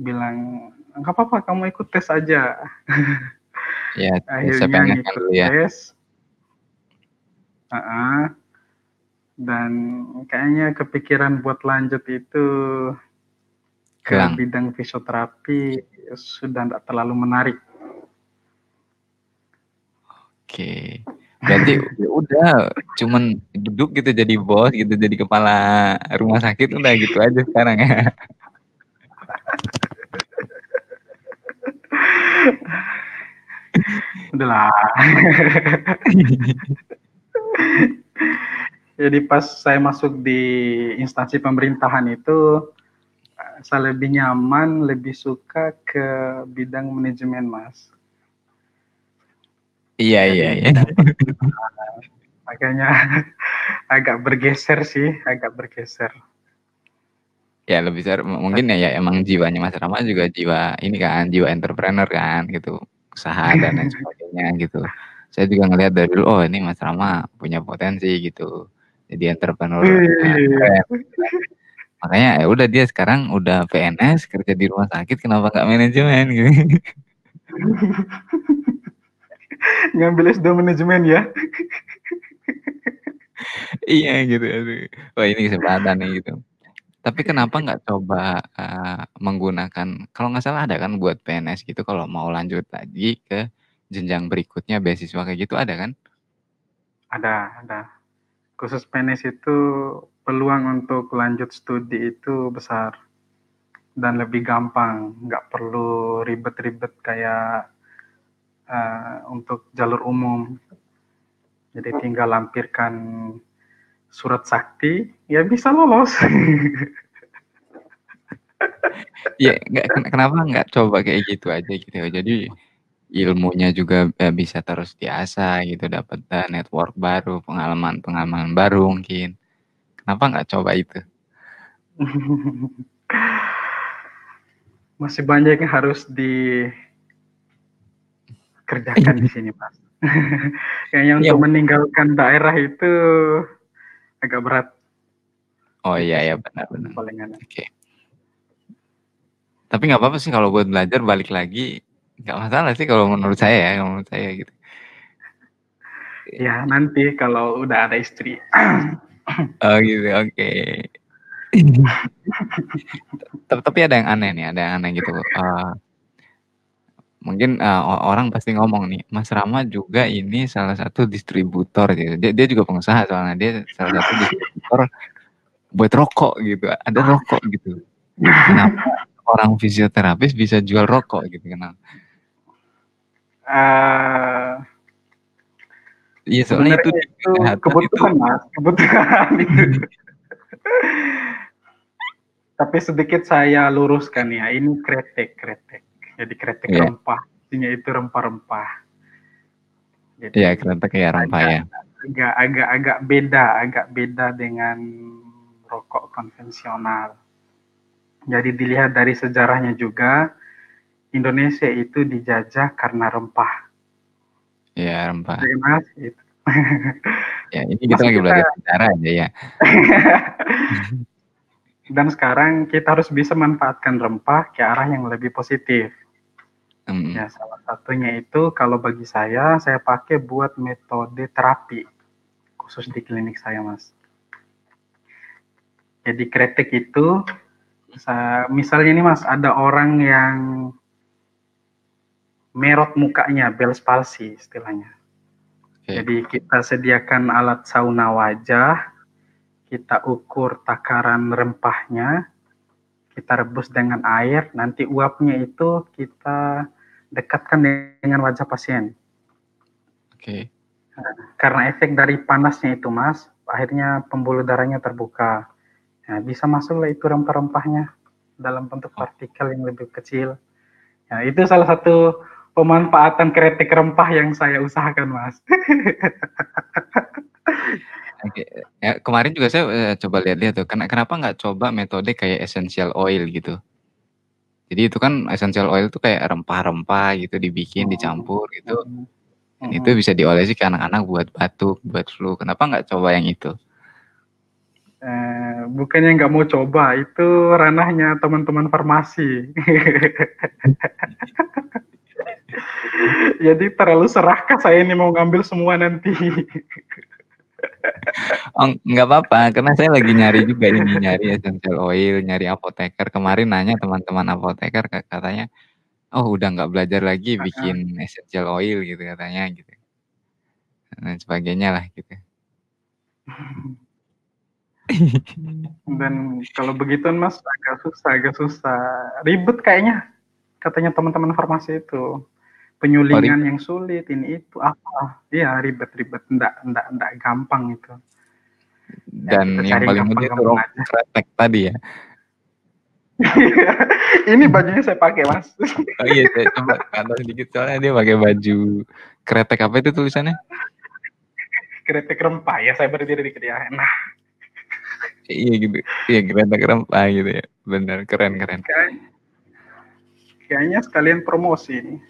bilang nggak apa-apa kamu ikut tes aja. Ya akhirnya ikut ya. tes. Uh -uh. dan kayaknya kepikiran buat lanjut itu ke bidang fisioterapi sudah tidak terlalu menarik. Oke Berarti ya udah cuman duduk gitu jadi bos gitu, jadi kepala rumah sakit udah gitu aja sekarang ya. Udahlah. Jadi pas saya masuk di instansi pemerintahan itu saya lebih nyaman, lebih suka ke bidang manajemen, Mas. Iya iya iya. Makanya agak bergeser sih, agak bergeser. Ya lebih besar mungkin ya, ya emang jiwanya Mas Rama juga jiwa ini kan, jiwa entrepreneur kan gitu, usaha dan lain sebagainya gitu. Saya juga ngelihat dari dulu, oh ini Mas Rama punya potensi gitu, jadi entrepreneur Makanya ya udah dia sekarang udah PNS kerja di rumah sakit kenapa nggak manajemen gitu. Ngambil S2 manajemen ya. iya gitu. Wah ini kesempatan nih gitu. Tapi kenapa nggak coba uh, menggunakan, kalau nggak salah ada kan buat PNS gitu kalau mau lanjut lagi ke jenjang berikutnya beasiswa kayak gitu ada kan? Ada, ada. Khusus PNS itu peluang untuk lanjut studi itu besar dan lebih gampang, nggak perlu ribet-ribet kayak uh, untuk jalur umum. Jadi tinggal lampirkan surat sakti, ya bisa lolos. ya, nggak, kenapa nggak coba kayak gitu aja gitu ya. Jadi ilmunya juga ya, bisa terus diasah gitu, dapat uh, network baru, pengalaman-pengalaman baru mungkin. Kenapa nggak coba itu? Masih banyak yang harus di kerjakan di sini Pak. Kayaknya iya. untuk ya. meninggalkan daerah itu agak berat. Oh iya ya benar-benar. Oke. Okay. Tapi nggak apa-apa sih kalau buat belajar balik lagi nggak masalah sih kalau menurut saya ya, menurut saya gitu. Ya nanti kalau udah ada istri. oh gitu, oke. Okay. Tap tapi ada yang aneh nih, ada yang aneh gitu, eee mungkin, eee, o orang pasti ngomong nih, "Mas Rama juga ini salah satu distributor," gitu. Dia dia juga pengusaha soalnya, dia salah satu distributor buat rokok gitu, ada rokok gitu. Kenapa orang fisioterapis bisa jual rokok gitu, kenapa? Eee Iya, soalnya itu sebenarnya di itu kesehatan itu kebutuhan, Mas, kebutuhan itu. Tapi sedikit saya luruskan ya, ini kretek kretek. Jadi kretek Iya. rempah, isinya itu rempah-rempah. Jadi kretek ya rempah agak ya. agak agak agak beda agak beda dengan rokok konvensional. Jadi dilihat dari sejarahnya juga, Indonesia itu dijajah karena rempah. Iya, rempah. Jadi Mas, gitu. Ya, ini kita Masih lagi kita belajar sejarah aja ya. Dan sekarang kita harus bisa manfaatkan rempah ke arah yang lebih positif. Mhm. Ya, salah satunya itu kalau bagi saya, saya pakai buat metode terapi, khusus di klinik saya, Mas. Jadi kretek itu, sa misalnya nih Mas, ada orang yang merot mukanya, Bell's palsy istilahnya. Oke. Jadi kita sediakan alat sauna wajah, kita ukur takaran rempahnya, kita rebus dengan air, nanti uapnya itu kita dekatkan dengan wajah pasien. Oke. Karena efek dari panasnya itu, Mas, akhirnya pembuluh darahnya terbuka. Nah, bisa masuklah itu rempah-rempahnya dalam bentuk partikel yang lebih kecil. Nah, itu salah satu pemanfaatan kretek rempah yang saya usahakan, Mas. Oke, ya kemarin juga saya, eee, coba lihat-lihat tuh, kena kenapa nggak coba metode kayak essential oil gitu. Jadi itu kan essential oil tuh kayak rempah-rempah gitu dibikin, Oh, dicampur gitu, dan itu bisa diolesi ke anak-anak buat batuk, buat flu, kenapa nggak coba yang itu? Eee, bukannya nggak mau coba, itu ranahnya teman-teman farmasi. Jadi terlalu serakah saya ini mau ngambil semua nanti. Oh, nggak apa-apa, karena saya lagi nyari juga ini, nyari essential oil, nyari apoteker. Kemarin nanya teman-teman apoteker ka katanya, "Oh, udah nggak belajar lagi bikin essential oil," gitu katanya gitu. Dan sebagainya lah gitu. Dan kalau begituan Mas, agak susah agak susah, ribet kayaknya, katanya teman-teman farmasi itu. Penyulingan yang sulit, ini itu, apa, iya ribet-ribet, ndak ndak ndak gampang itu. Ya Dan kita yang paling mudah itu kretek tadi ya? Ini bajunya saya pakai, Mas. Oh iya, saya coba pantau sedikit soalnya dia pakai baju kretek, apa itu tulisannya? Kretek rempah, ya saya berdiri dikit ya, nah. Iya gitu, iya kretek rempah gitu ya, bener, keren keren. Kayak kayaknya sekalian promosi nih.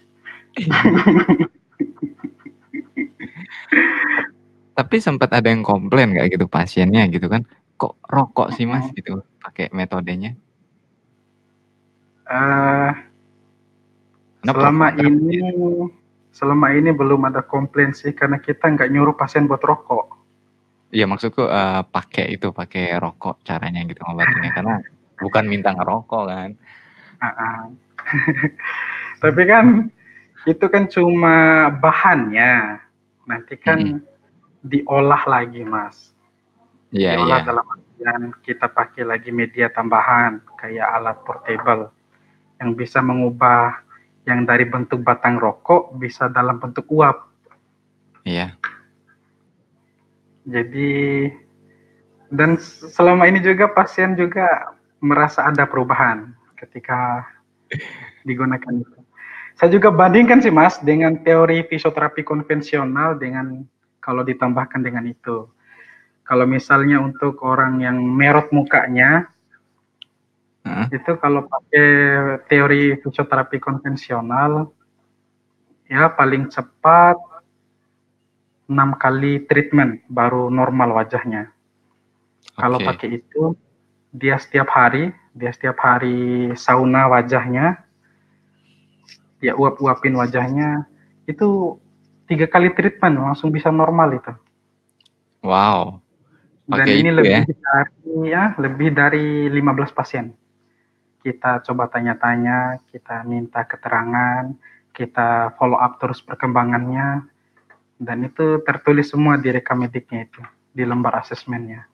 Tapi sempat ada yang komplain nggak gitu pasiennya gitu kan, "Kok rokok sih Mas?" Gitu, pakai metodenya? Kenapa selama ini selama ini belum ada komplain sih, karena kita nggak nyuruh pasien buat rokok. Iya maksudku, eee, pakai itu, pakai rokok caranya gitu ngobatinnya, karena bukan minta ngerokok kan. Heeh. Tapi kan, itu kan cuma bahannya, nanti kan Mhm. diolah lagi Mas. Iya Diolah iya. dalam artian kita pakai lagi media tambahan, kayak alat portable, yang bisa mengubah yang dari bentuk batang rokok, bisa dalam bentuk uap. Iya. Jadi dan se selama ini juga pasien juga merasa ada perubahan ketika digunakan itu. Saya juga bandingkan sih Mas, dengan teori fisioterapi konvensional dengan kalau ditambahkan dengan itu. Kalau misalnya untuk orang yang merot mukanya Heeh. itu kalau pakai teori fisioterapi konvensional, ya paling cepat 6 kali treatment baru normal wajahnya. Kalau Oke. pakai itu, dia setiap hari dia setiap hari sauna wajahnya, dia uap-uapin wajahnya, itu 3 kali treatment langsung bisa normal itu. Wow. Dan ini lebih ya. dari ya, lebih dari 15 pasien. Kita coba tanya-tanya, kita minta keterangan, kita follow up terus perkembangannya, dan itu tertulis semua di rekam mediknya itu, di lembar asesmennya.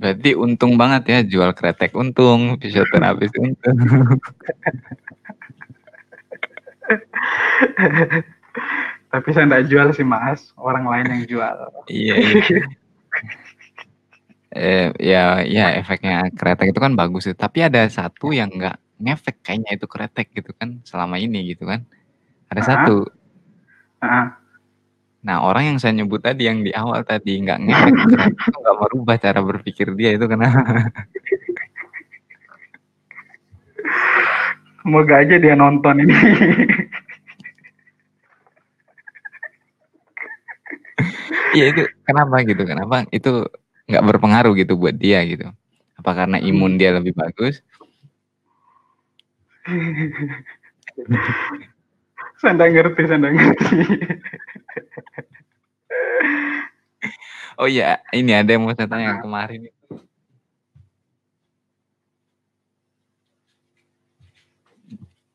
Berarti untung banget ya jual kretek untung, fisioterapis untung. Tapi saya enggak jual sih Mas, orang lain yang jual. Iya, iya. Eh, ya ya efeknya kretek itu kan bagus sih, tapi ada satu yang nggak ngefek kayaknya itu kretek gitu kan selama ini gitu kan. Ada satu. Nah, orang yang saya nyebut tadi yang di awal tadi nggak ngefek itu nggak merubah cara berpikir dia itu kenapa? Semoga aja dia nonton ini. Iya itu kenapa gitu, kenapa itu nggak berpengaruh gitu buat dia gitu? Apa karena imun dia lebih bagus? Enggak ngerti enggak ngerti. Oh iya, ini ada yang mau saya tanya kemarin itu.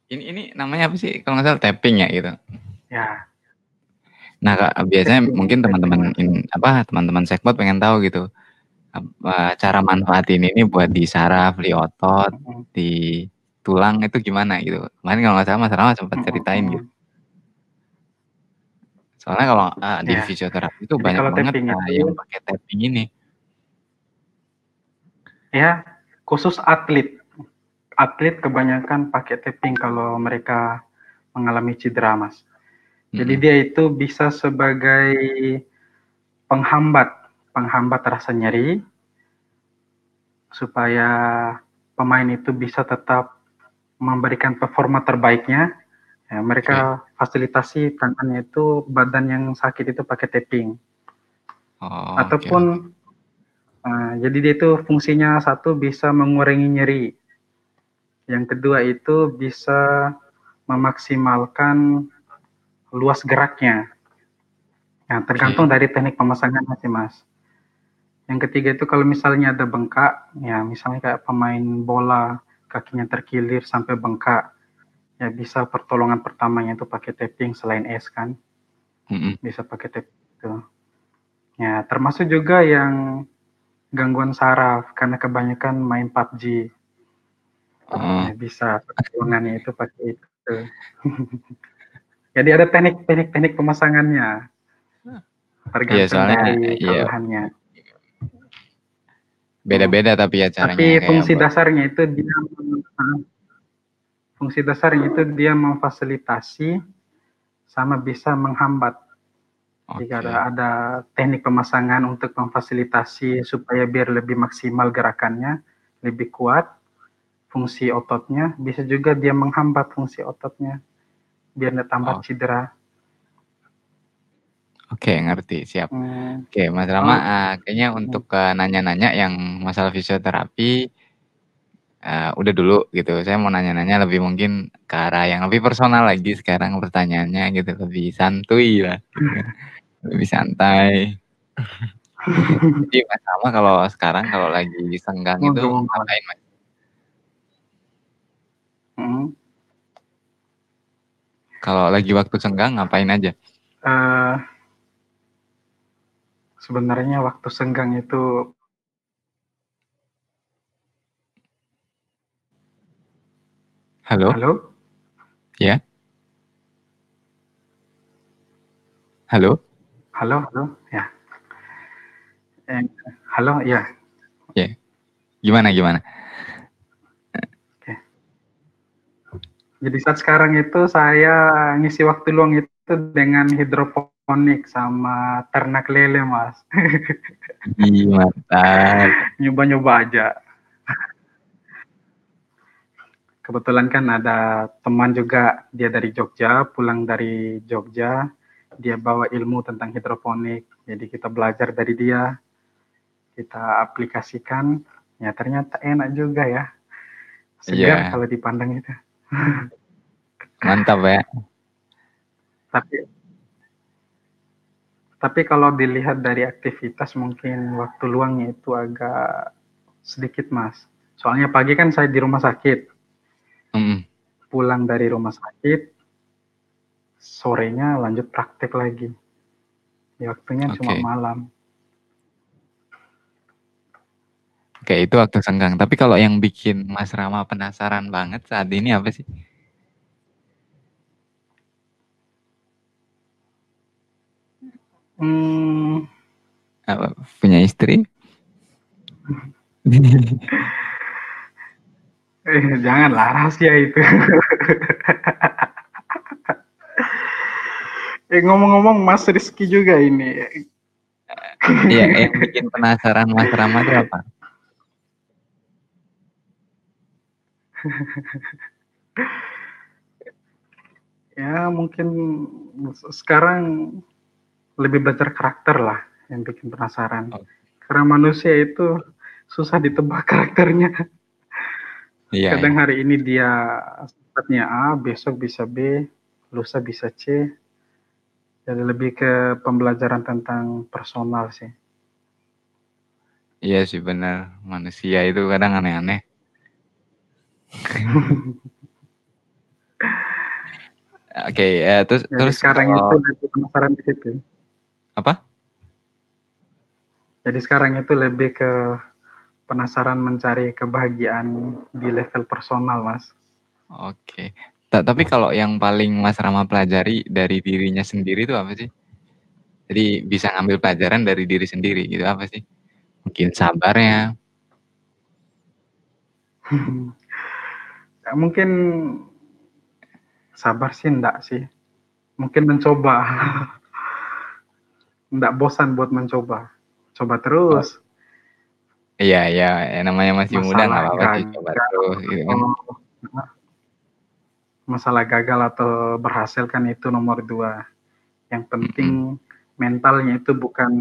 Ini ini namanya apa sih? Kalau nggak salah tapping ya gitu. Ya. Nah, Kak, biasanya mungkin teman-teman apa, teman-teman sekbot pengen tahu gitu, apa cara manfaatin ini buat di saraf, di otot, di tulang itu gimana gitu. Kemarin kalau nggak salah Mas Rama sempat ceritain gitu. Soalnya kalau, eee, di Iya. fisioterapi itu Jadi banyak banget, eee, itu yang pakai tapping ini. Ya, khusus atlet. Atlet kebanyakan pakai tapping kalau mereka mengalami cedera, Mas. Jadi dia itu bisa sebagai penghambat, penghambat rasa nyeri supaya pemain itu bisa tetap memberikan performa terbaiknya. Ya, mereka fasilitasi tangannya itu badan yang sakit itu pakai tapping. Oh, Ataupun oke. eee, jadi dia itu fungsinya satu bisa mengurangi nyeri. Yang kedua itu bisa memaksimalkan luas geraknya. Nah, tergantung Oke. dari teknik pemasangannya sih, Mas. Yang ketiga itu kalau misalnya ada bengkak, ya misalnya kayak pemain bola kakinya terkilir sampai bengkak, ya bisa pertolongan pertamanya itu pakai tapping selain es kan. Mhm. Bisa pakai tapping itu. Ya, termasuk juga yang gangguan saraf karena kebanyakan main PUBG. Oh. Ya bisa pertolongannya itu pakai itu. Jadi ada teknik-teknik teknik pemasangannya. Iya, Tergantung soalnya dari iya. keluhannya. Beda-beda tapi ya caranya Tapi fungsi buat dasarnya itu dia. Fungsi dasarnya itu dia memfasilitasi sama bisa menghambat. Jika ada ada teknik pemasangan untuk memfasilitasi supaya biar lebih maksimal gerakannya, lebih kuat fungsi ototnya, bisa juga dia menghambat fungsi ototnya biar enggak tambah Oh. cedera. Oke, ngerti, siap. Mmm. Oke, Mas Rama, Oh. eee, kayaknya Mhm. untuk, eee, nanya-nanya yang masalah fisioterapi, eee, udah dulu gitu. Saya mau nanya-nanya lebih mungkin ke arah yang lebih personal lagi sekarang pertanyaannya gitu, lebih santuy lah lebih santai. Jadi Mas Rama kalau sekarang kalau lagi senggang itu monggo, Mas. ngapain, Mas? Mhm. Kalau lagi waktu senggang ngapain aja? Eee sebenarnya waktu senggang itu Halo? Halo? Iya? Halo? Halo halo, ya. Eh, halo, iya. Iya. Gimana gimana? Jadi saat sekarang itu saya ngisi waktu luang itu dengan hidroponik sama ternak lele, Mas. Ih, mantap. Nyoba-nyoba aja. Kebetulan kan ada teman juga, dia dari Jogja, pulang dari Jogja, dia bawa ilmu tentang hidroponik. Jadi kita belajar dari dia, kita aplikasikan, ya ternyata enak juga ya. Segar Iya. kalau dipandang itu. Mantap ya. Tapi Tapi kalau dilihat dari aktivitas mungkin waktu luangnya itu agak sedikit, Mas. Soalnya pagi kan saya di rumah sakit. Mhm. Pulang dari rumah sakit sorenya lanjut praktek lagi. Ya waktunya cuma Oke. malam. Oke, itu waktu senggang. Tapi kalau yang bikin Mas Rama penasaran banget saat ini apa sih? Mmm. Apa, punya istri? Eh, janganlah rahasia itu. Eh, ngomong-ngomong Mas Rizky juga ini. Iya, yang bikin penasaran Mas Rama itu apa? Ya mungkin se sekarang lebih belajar karakter lah yang bikin penasaran. Oh. Karena manusia itu susah ditebak karakternya. Iya, Kadang iya. hari ini dia sifatnya A, besok bisa B, lusa bisa C. Jadi lebih ke pembelajaran tentang personal sih. Iya sih bener, manusia itu kadang aneh-aneh. Oke, eee, terus Jadi terus sekarang itu kalau lebih penasaran di situ. Apa? Jadi sekarang itu lebih ke penasaran mencari kebahagiaan di level personal, Mas. Oke. Ta tapi kalau yang paling Mas Rama pelajari dari dirinya sendiri itu apa sih? Jadi bisa ngambil pelajaran dari diri sendiri gitu, apa sih? Mungkin sabarnya? Mungkin sabar sih enggak sih. Mungkin mencoba. Enggak bosan buat mencoba. Coba Oh. terus. Iya iya, ya namanya masih muda nggak Masalah apa-apa sih coba terus gitu kan. atau heeh. Masalah gagal atau berhasil kan itu nomor 2. Yang penting Mhm. mentalnya itu bukan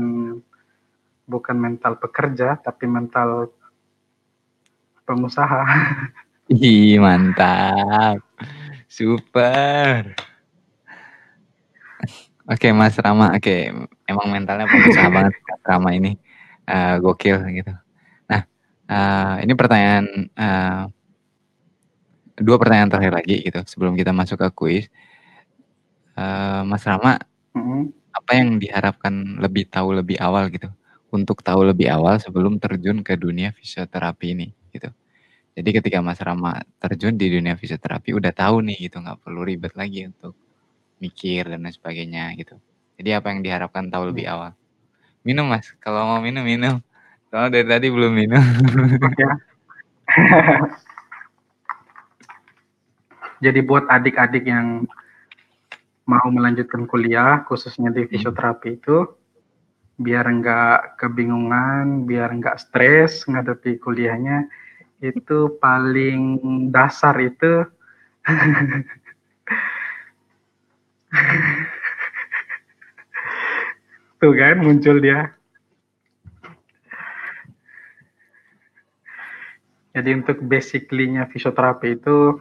bukan mental pekerja, tapi mental pengusaha. Ih, mantap. Super. Oke, Mas Rama, oke, emang mentalnya pengusaha banget Mas Rama ini, eee, gokil gitu. Nah, eee, ini pertanyaan, eee 2 pertanyaan terakhir lagi gitu sebelum kita masuk ke kuis. Eee, Mas Rama, Mhm. apa yang diharapkan lebih tahu lebih awal gitu, untuk tahu lebih awal sebelum terjun ke dunia fisioterapi ini gitu? Jadi ketika Mas Rama terjun di dunia fisioterapi udah tahu nih gitu, nggak perlu ribet lagi untuk mikir dan lain sebagainya gitu. Jadi apa yang diharapkan tahu lebih Iya. awal? Minum, Mas, kalau mau minum, minum. Soalnya dari tadi belum minum. Jadi buat adik-adik yang mau melanjutkan kuliah, khususnya di Mhm. fisioterapi itu, biar enggak kebingungan, biar enggak stres ngadepi kuliahnya, itu paling dasar itu Tuh kan muncul dia. Jadi untuk basically-nya fisioterapi itu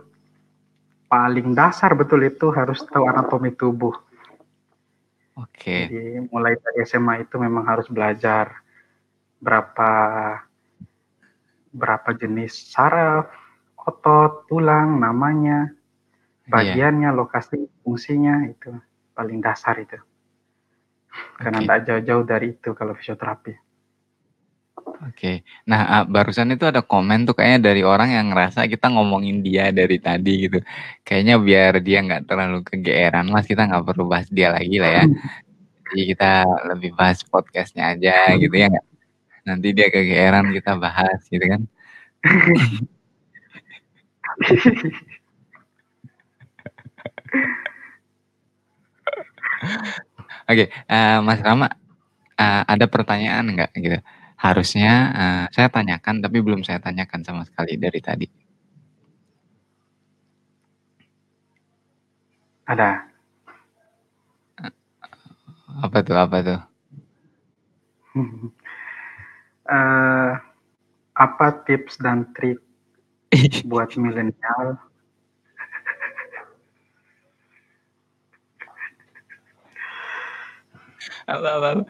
paling dasar betul itu harus tahu anatomi tubuh. Oke. Jadi mulai dari SMA itu memang harus belajar berapa berapa jenis saraf, otot, tulang, namanya, Iya. bagiannya, lokasi fungsinya, itu paling dasar itu. Karena enggak jauh-jauh dari itu kalau fisioterapi. Oke. Nah, eee, barusan itu ada komen tuh kayaknya dari orang yang ngerasa kita ngomongin dia dari tadi gitu. Kayaknya biar dia nggak terlalu kegeeran, Mas, kita nggak perlu bahas dia lagi lah ya. Jadi kita lebih bahas podcast-nya aja gitu ya nggak? Nanti dia kegeeran kita bahas gitu kan. Oke, eee, Mas Rama, eee, ada pertanyaan nggak gitu? Harusnya, eee, saya tanyakan tapi belum saya tanyakan sama sekali dari tadi. Ada. Apa tuh apa tuh? Eee, apa tips dan trik buat milenial Apa, apa, apa?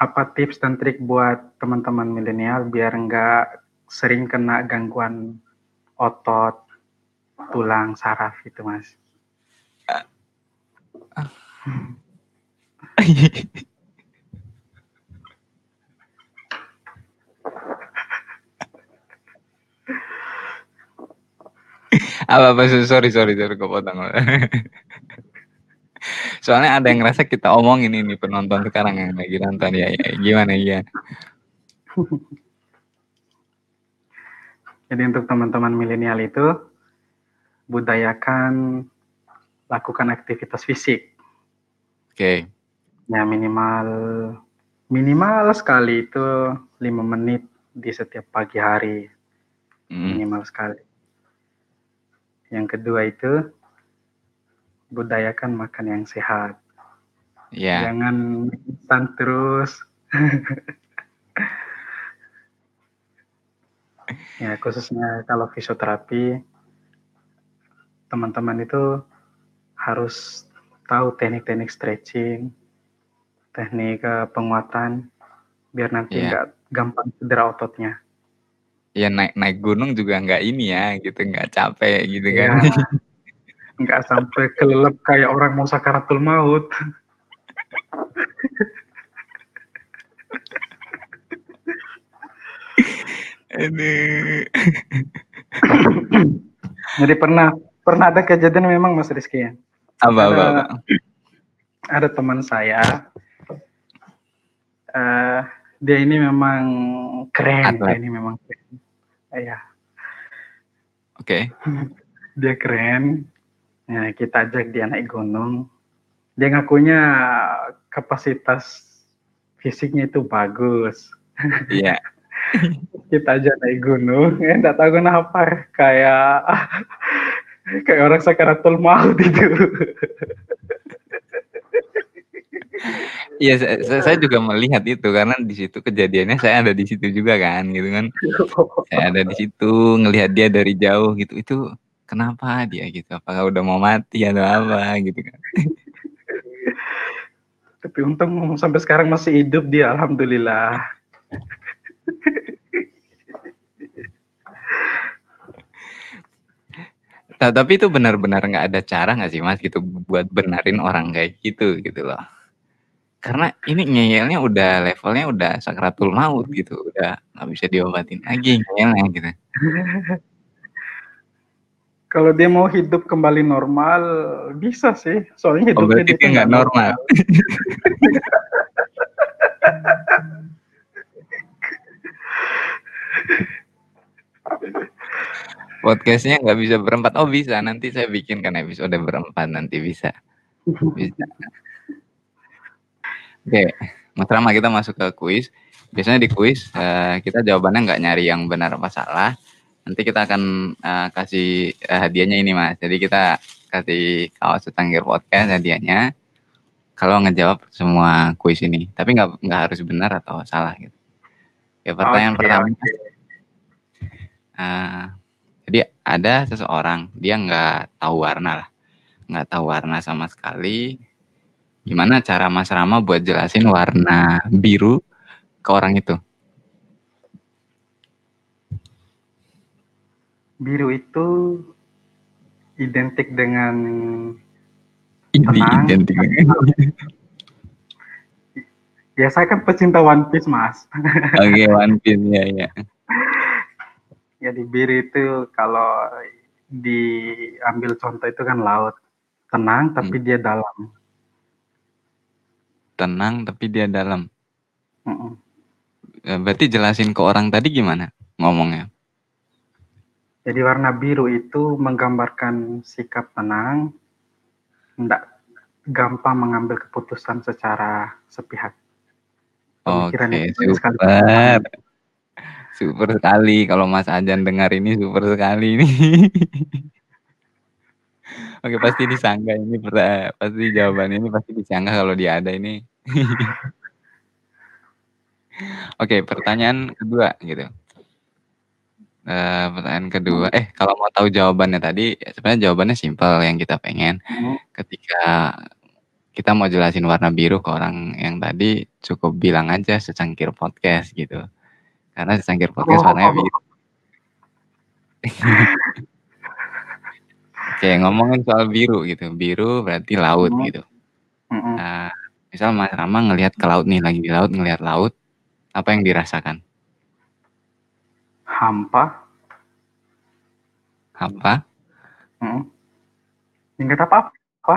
Apa tips dan trik buat teman-teman milenial biar nggak sering kena gangguan otot, tulang, saraf itu, Mas? Apa, apa? Sorry, sorry, sorry, kepotong. Soalnya ada yang ngerasa kita omongin ini penonton sekarang yang lagi nonton ya, ya. Gimana ya? Jadi untuk teman-teman milenial itu budayakan lakukan aktivitas fisik. Oke. Ya minimal minimal sekali itu lima menit di setiap pagi hari Mm, minimal sekali. Yang kedua itu budayakan makan yang sehat. ya. Jangan instan terus. ya khususnya kalau fisioterapi teman-teman itu harus tahu teknik-teknik stretching, teknik eh, penguatan biar nanti Iya. nggak gampang cedera ototnya. Ya naik naik gunung juga nggak ini ya, gitu nggak capek gitu Ya, kan. nggak sampai kelelep kayak orang mau sakaratul maut. Aduh. Jadi pernah pernah ada kejadian memang Mas Rizky ya. Apa, Ada apa? ada teman saya, eh dia ini memang keren, dia Atlet. ini memang keren. Iya, Oke. dia keren. Ya, kita ajak dia naik gunung. Dia ngakunya kapasitas fisiknya itu bagus. Iya. Kita ajak naik gunung, ya enggak tahu kenapa kayak kayak orang sakaratul maut itu. Iya, saya, saya- saya juga melihat itu karena di situ kejadiannya saya ada di situ juga kan, gitu kan. Saya ada di situ ngelihat dia dari jauh gitu. Itu kenapa dia gitu? Apakah udah mau mati atau apa gitu kan? Tapi untung sampai sekarang masih hidup dia, alhamdulillah. Ta- Tapi itu benar-benar nggak ada cara nggak sih mas gitu buat benarin orang kayak gitu gitu loh. Karena ini ngeyelnya udah levelnya udah sakratul maut gitu, udah nggak bisa diobatin lagi ngeyelnya gitu. Kalau dia mau hidup kembali normal, bisa sih. Soalnya Oh hidupnya berarti dia nggak normal. Podcastnya nggak bisa berempat. Oh bisa, nanti saya bikinkan episode berempat nanti bisa. Bisa. Oke, Mas Rama kita masuk ke kuis. Biasanya di kuis eh, kita jawabannya nggak nyari yang benar apa salah. Nanti kita akan eh, kasih eh, hadiahnya ini mas. Jadi kita kasih kaos secangkir podcast hadiahnya. Kalau ngejawab semua kuis ini, tapi nggak nggak harus benar atau salah gitu. Oke, pertanyaan Oke, pertama. oke. eh, jadi ada seseorang dia nggak tahu warna lah, nggak tahu warna sama sekali. Gimana cara Mas Rama buat jelasin warna biru ke orang itu? Biru itu identik dengan Ini Tenang. identik. ya saya kan pecinta One Piece mas. Oke, One Piece ya ya. Jadi biru itu kalau diambil contoh itu kan laut tenang tapi dia dalam. Tenang tapi dia dalam. Eh, Berarti jelasin ke orang tadi gimana ngomongnya? Jadi warna biru itu menggambarkan sikap tenang, tidak gampang mengambil keputusan secara sepihak. Oke, sekali super. Super sekali kalau Mas Ajan dengar ini super sekali ini. Oke, pasti disangka ini pasti jawaban ini pasti disangka kalau dia ada ini. Oke, pertanyaan kedua gitu. Eh, pertanyaan kedua, eh kalau mau tahu jawabannya tadi, ya sebenarnya jawabannya simpel yang kita pengen. Hmm. Ketika kita mau jelasin warna biru ke orang yang tadi cukup bilang aja secangkir podcast gitu. Karena secangkir podcast warnanya biru. Oke, ngomongin soal biru gitu. Biru berarti laut Mhm. gitu. Mhm. Nah, misal Mas Rama ngelihat ke laut nih, lagi di laut ngelihat laut, apa yang dirasakan? Hampa. Hampa? Mhm. Enggak apa-apa.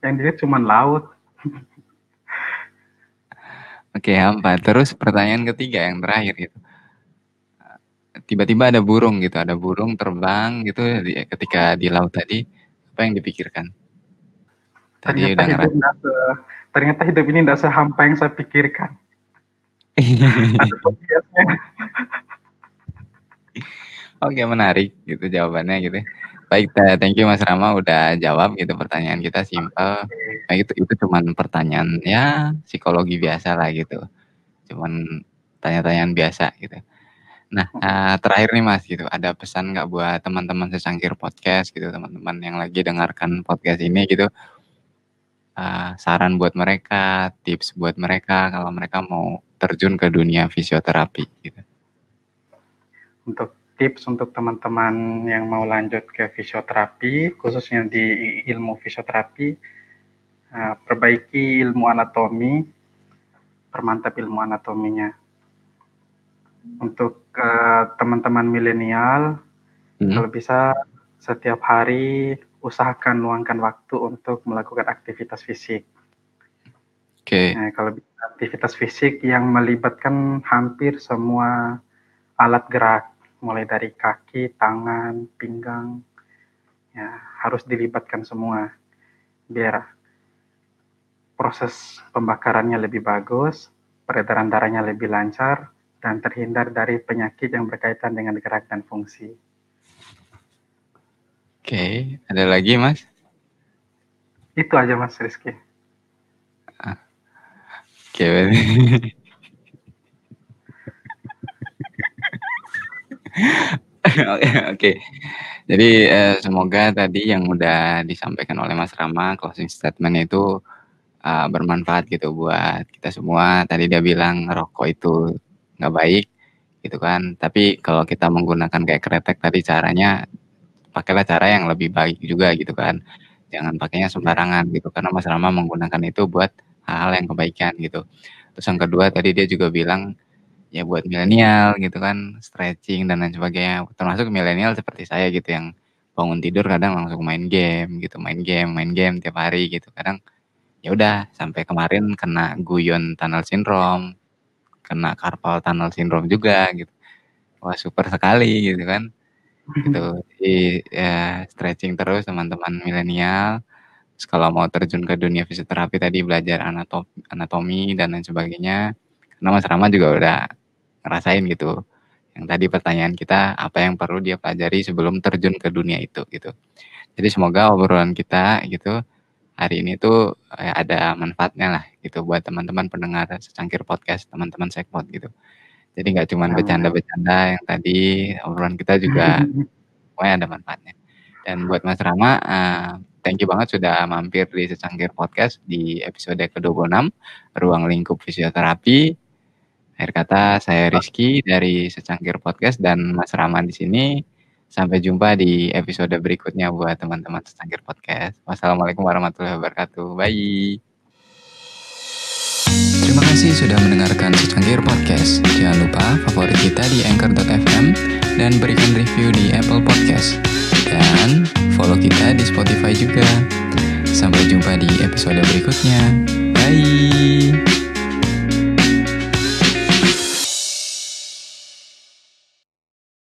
Yang dilihat cuma laut. Oke, hampa. Terus pertanyaan ketiga yang terakhir gitu. Tiba-tiba ada burung gitu, ada burung terbang gitu di ketika di laut tadi, apa yang dipikirkan? Tadi Ternyata udah hidup nggak se ternyata hidup ini nggak sehampa yang saya pikirkan. Oke, menarik gitu jawabannya gitu. Baik, eee, thank you Mas Rama udah jawab gitu pertanyaan kita simpel. Oke. Nah itu itu cuman pertanyaan ya psikologi biasalah gitu. Cuman tanya-tanyaan biasa gitu. Nah, eee, terakhir nih Mas gitu, ada pesan nggak buat teman-teman secangkir podcast gitu, teman-teman yang lagi dengarkan podcast ini gitu? Eee, saran buat mereka, tips buat mereka kalau mereka mau terjun ke dunia fisioterapi gitu. Untuk tips untuk teman-teman yang mau lanjut ke fisioterapi, khususnya di ilmu fisioterapi, eee, perbaiki ilmu anatomi, permantap ilmu anatominya. Untuk, eee, teman-teman milenial, Mhm. kalau bisa setiap hari usahakan luangkan waktu untuk melakukan aktivitas fisik. Oke. Nah, kalau aktivitas fisik yang melibatkan hampir semua alat gerak, mulai dari kaki, tangan, pinggang, ya harus dilibatkan semua, biar proses pembakarannya lebih bagus, peredaran darahnya lebih lancar, dan terhindar dari penyakit yang berkaitan dengan gerak dan fungsi. Oke, ada lagi Mas? Itu aja Mas Rizky. Ah. Oke berarti Oke. Jadi, eee, semoga tadi yang udah disampaikan oleh Mas Rama closing statement-nya itu, eee, bermanfaat gitu buat kita semua. Tadi dia bilang ngerokok itu nggak baik gitu kan, tapi kalau kita menggunakan kayak kretek tadi caranya, pakailah cara yang lebih baik juga gitu kan. Jangan pakainya sembarangan gitu, karena Mas Rama menggunakan itu buat hal-hal yang kebaikan gitu. Terus yang kedua tadi dia juga bilang, ya buat milenial gitu kan, stretching dan lain sebagainya, termasuk milenial seperti saya gitu yang bangun tidur kadang langsung main game gitu, main game main game tiap hari gitu. Kadang, ya udah sampai kemarin kena guyon tunnel syndrome, kena carpal tunnel syndrome juga gitu. Wah super sekali gitu kan. Gitu, jadi ya stretching terus teman-teman milenial, kalau mau terjun ke dunia fisioterapi tadi belajar anato anatomi dan lain sebagainya, karena Mas Rama juga udah ngerasain gitu, yang tadi pertanyaan kita apa yang perlu dia pelajari sebelum terjun ke dunia itu gitu. Jadi semoga obrolan kita gitu, hari ini tuh, eee, ada manfaatnya lah gitu buat teman-teman pendengar secangkir podcast, teman-teman sekpot gitu. Jadi nggak cuman amin. bercanda-bercanda yang tadi, obrolan kita juga pokoknya ada manfaatnya. Dan buat Mas Rama, eee, thank you banget sudah mampir di secangkir podcast di episode ke-26, Ruang Lingkup Fisioterapi. Akhir kata saya Rizky dari secangkir podcast dan Mas Rama di sini. Sampai jumpa di episode berikutnya buat teman-teman secangkir podcast. Wassalamualaikum warahmatullahi wabarakatuh. Bye. Terima kasih sudah mendengarkan secangkir podcast. Jangan lupa favorit kita di anchor.fm dan berikan review di Apple Podcast. Dan follow kita di Spotify juga. Sampai jumpa di episode berikutnya. Bye.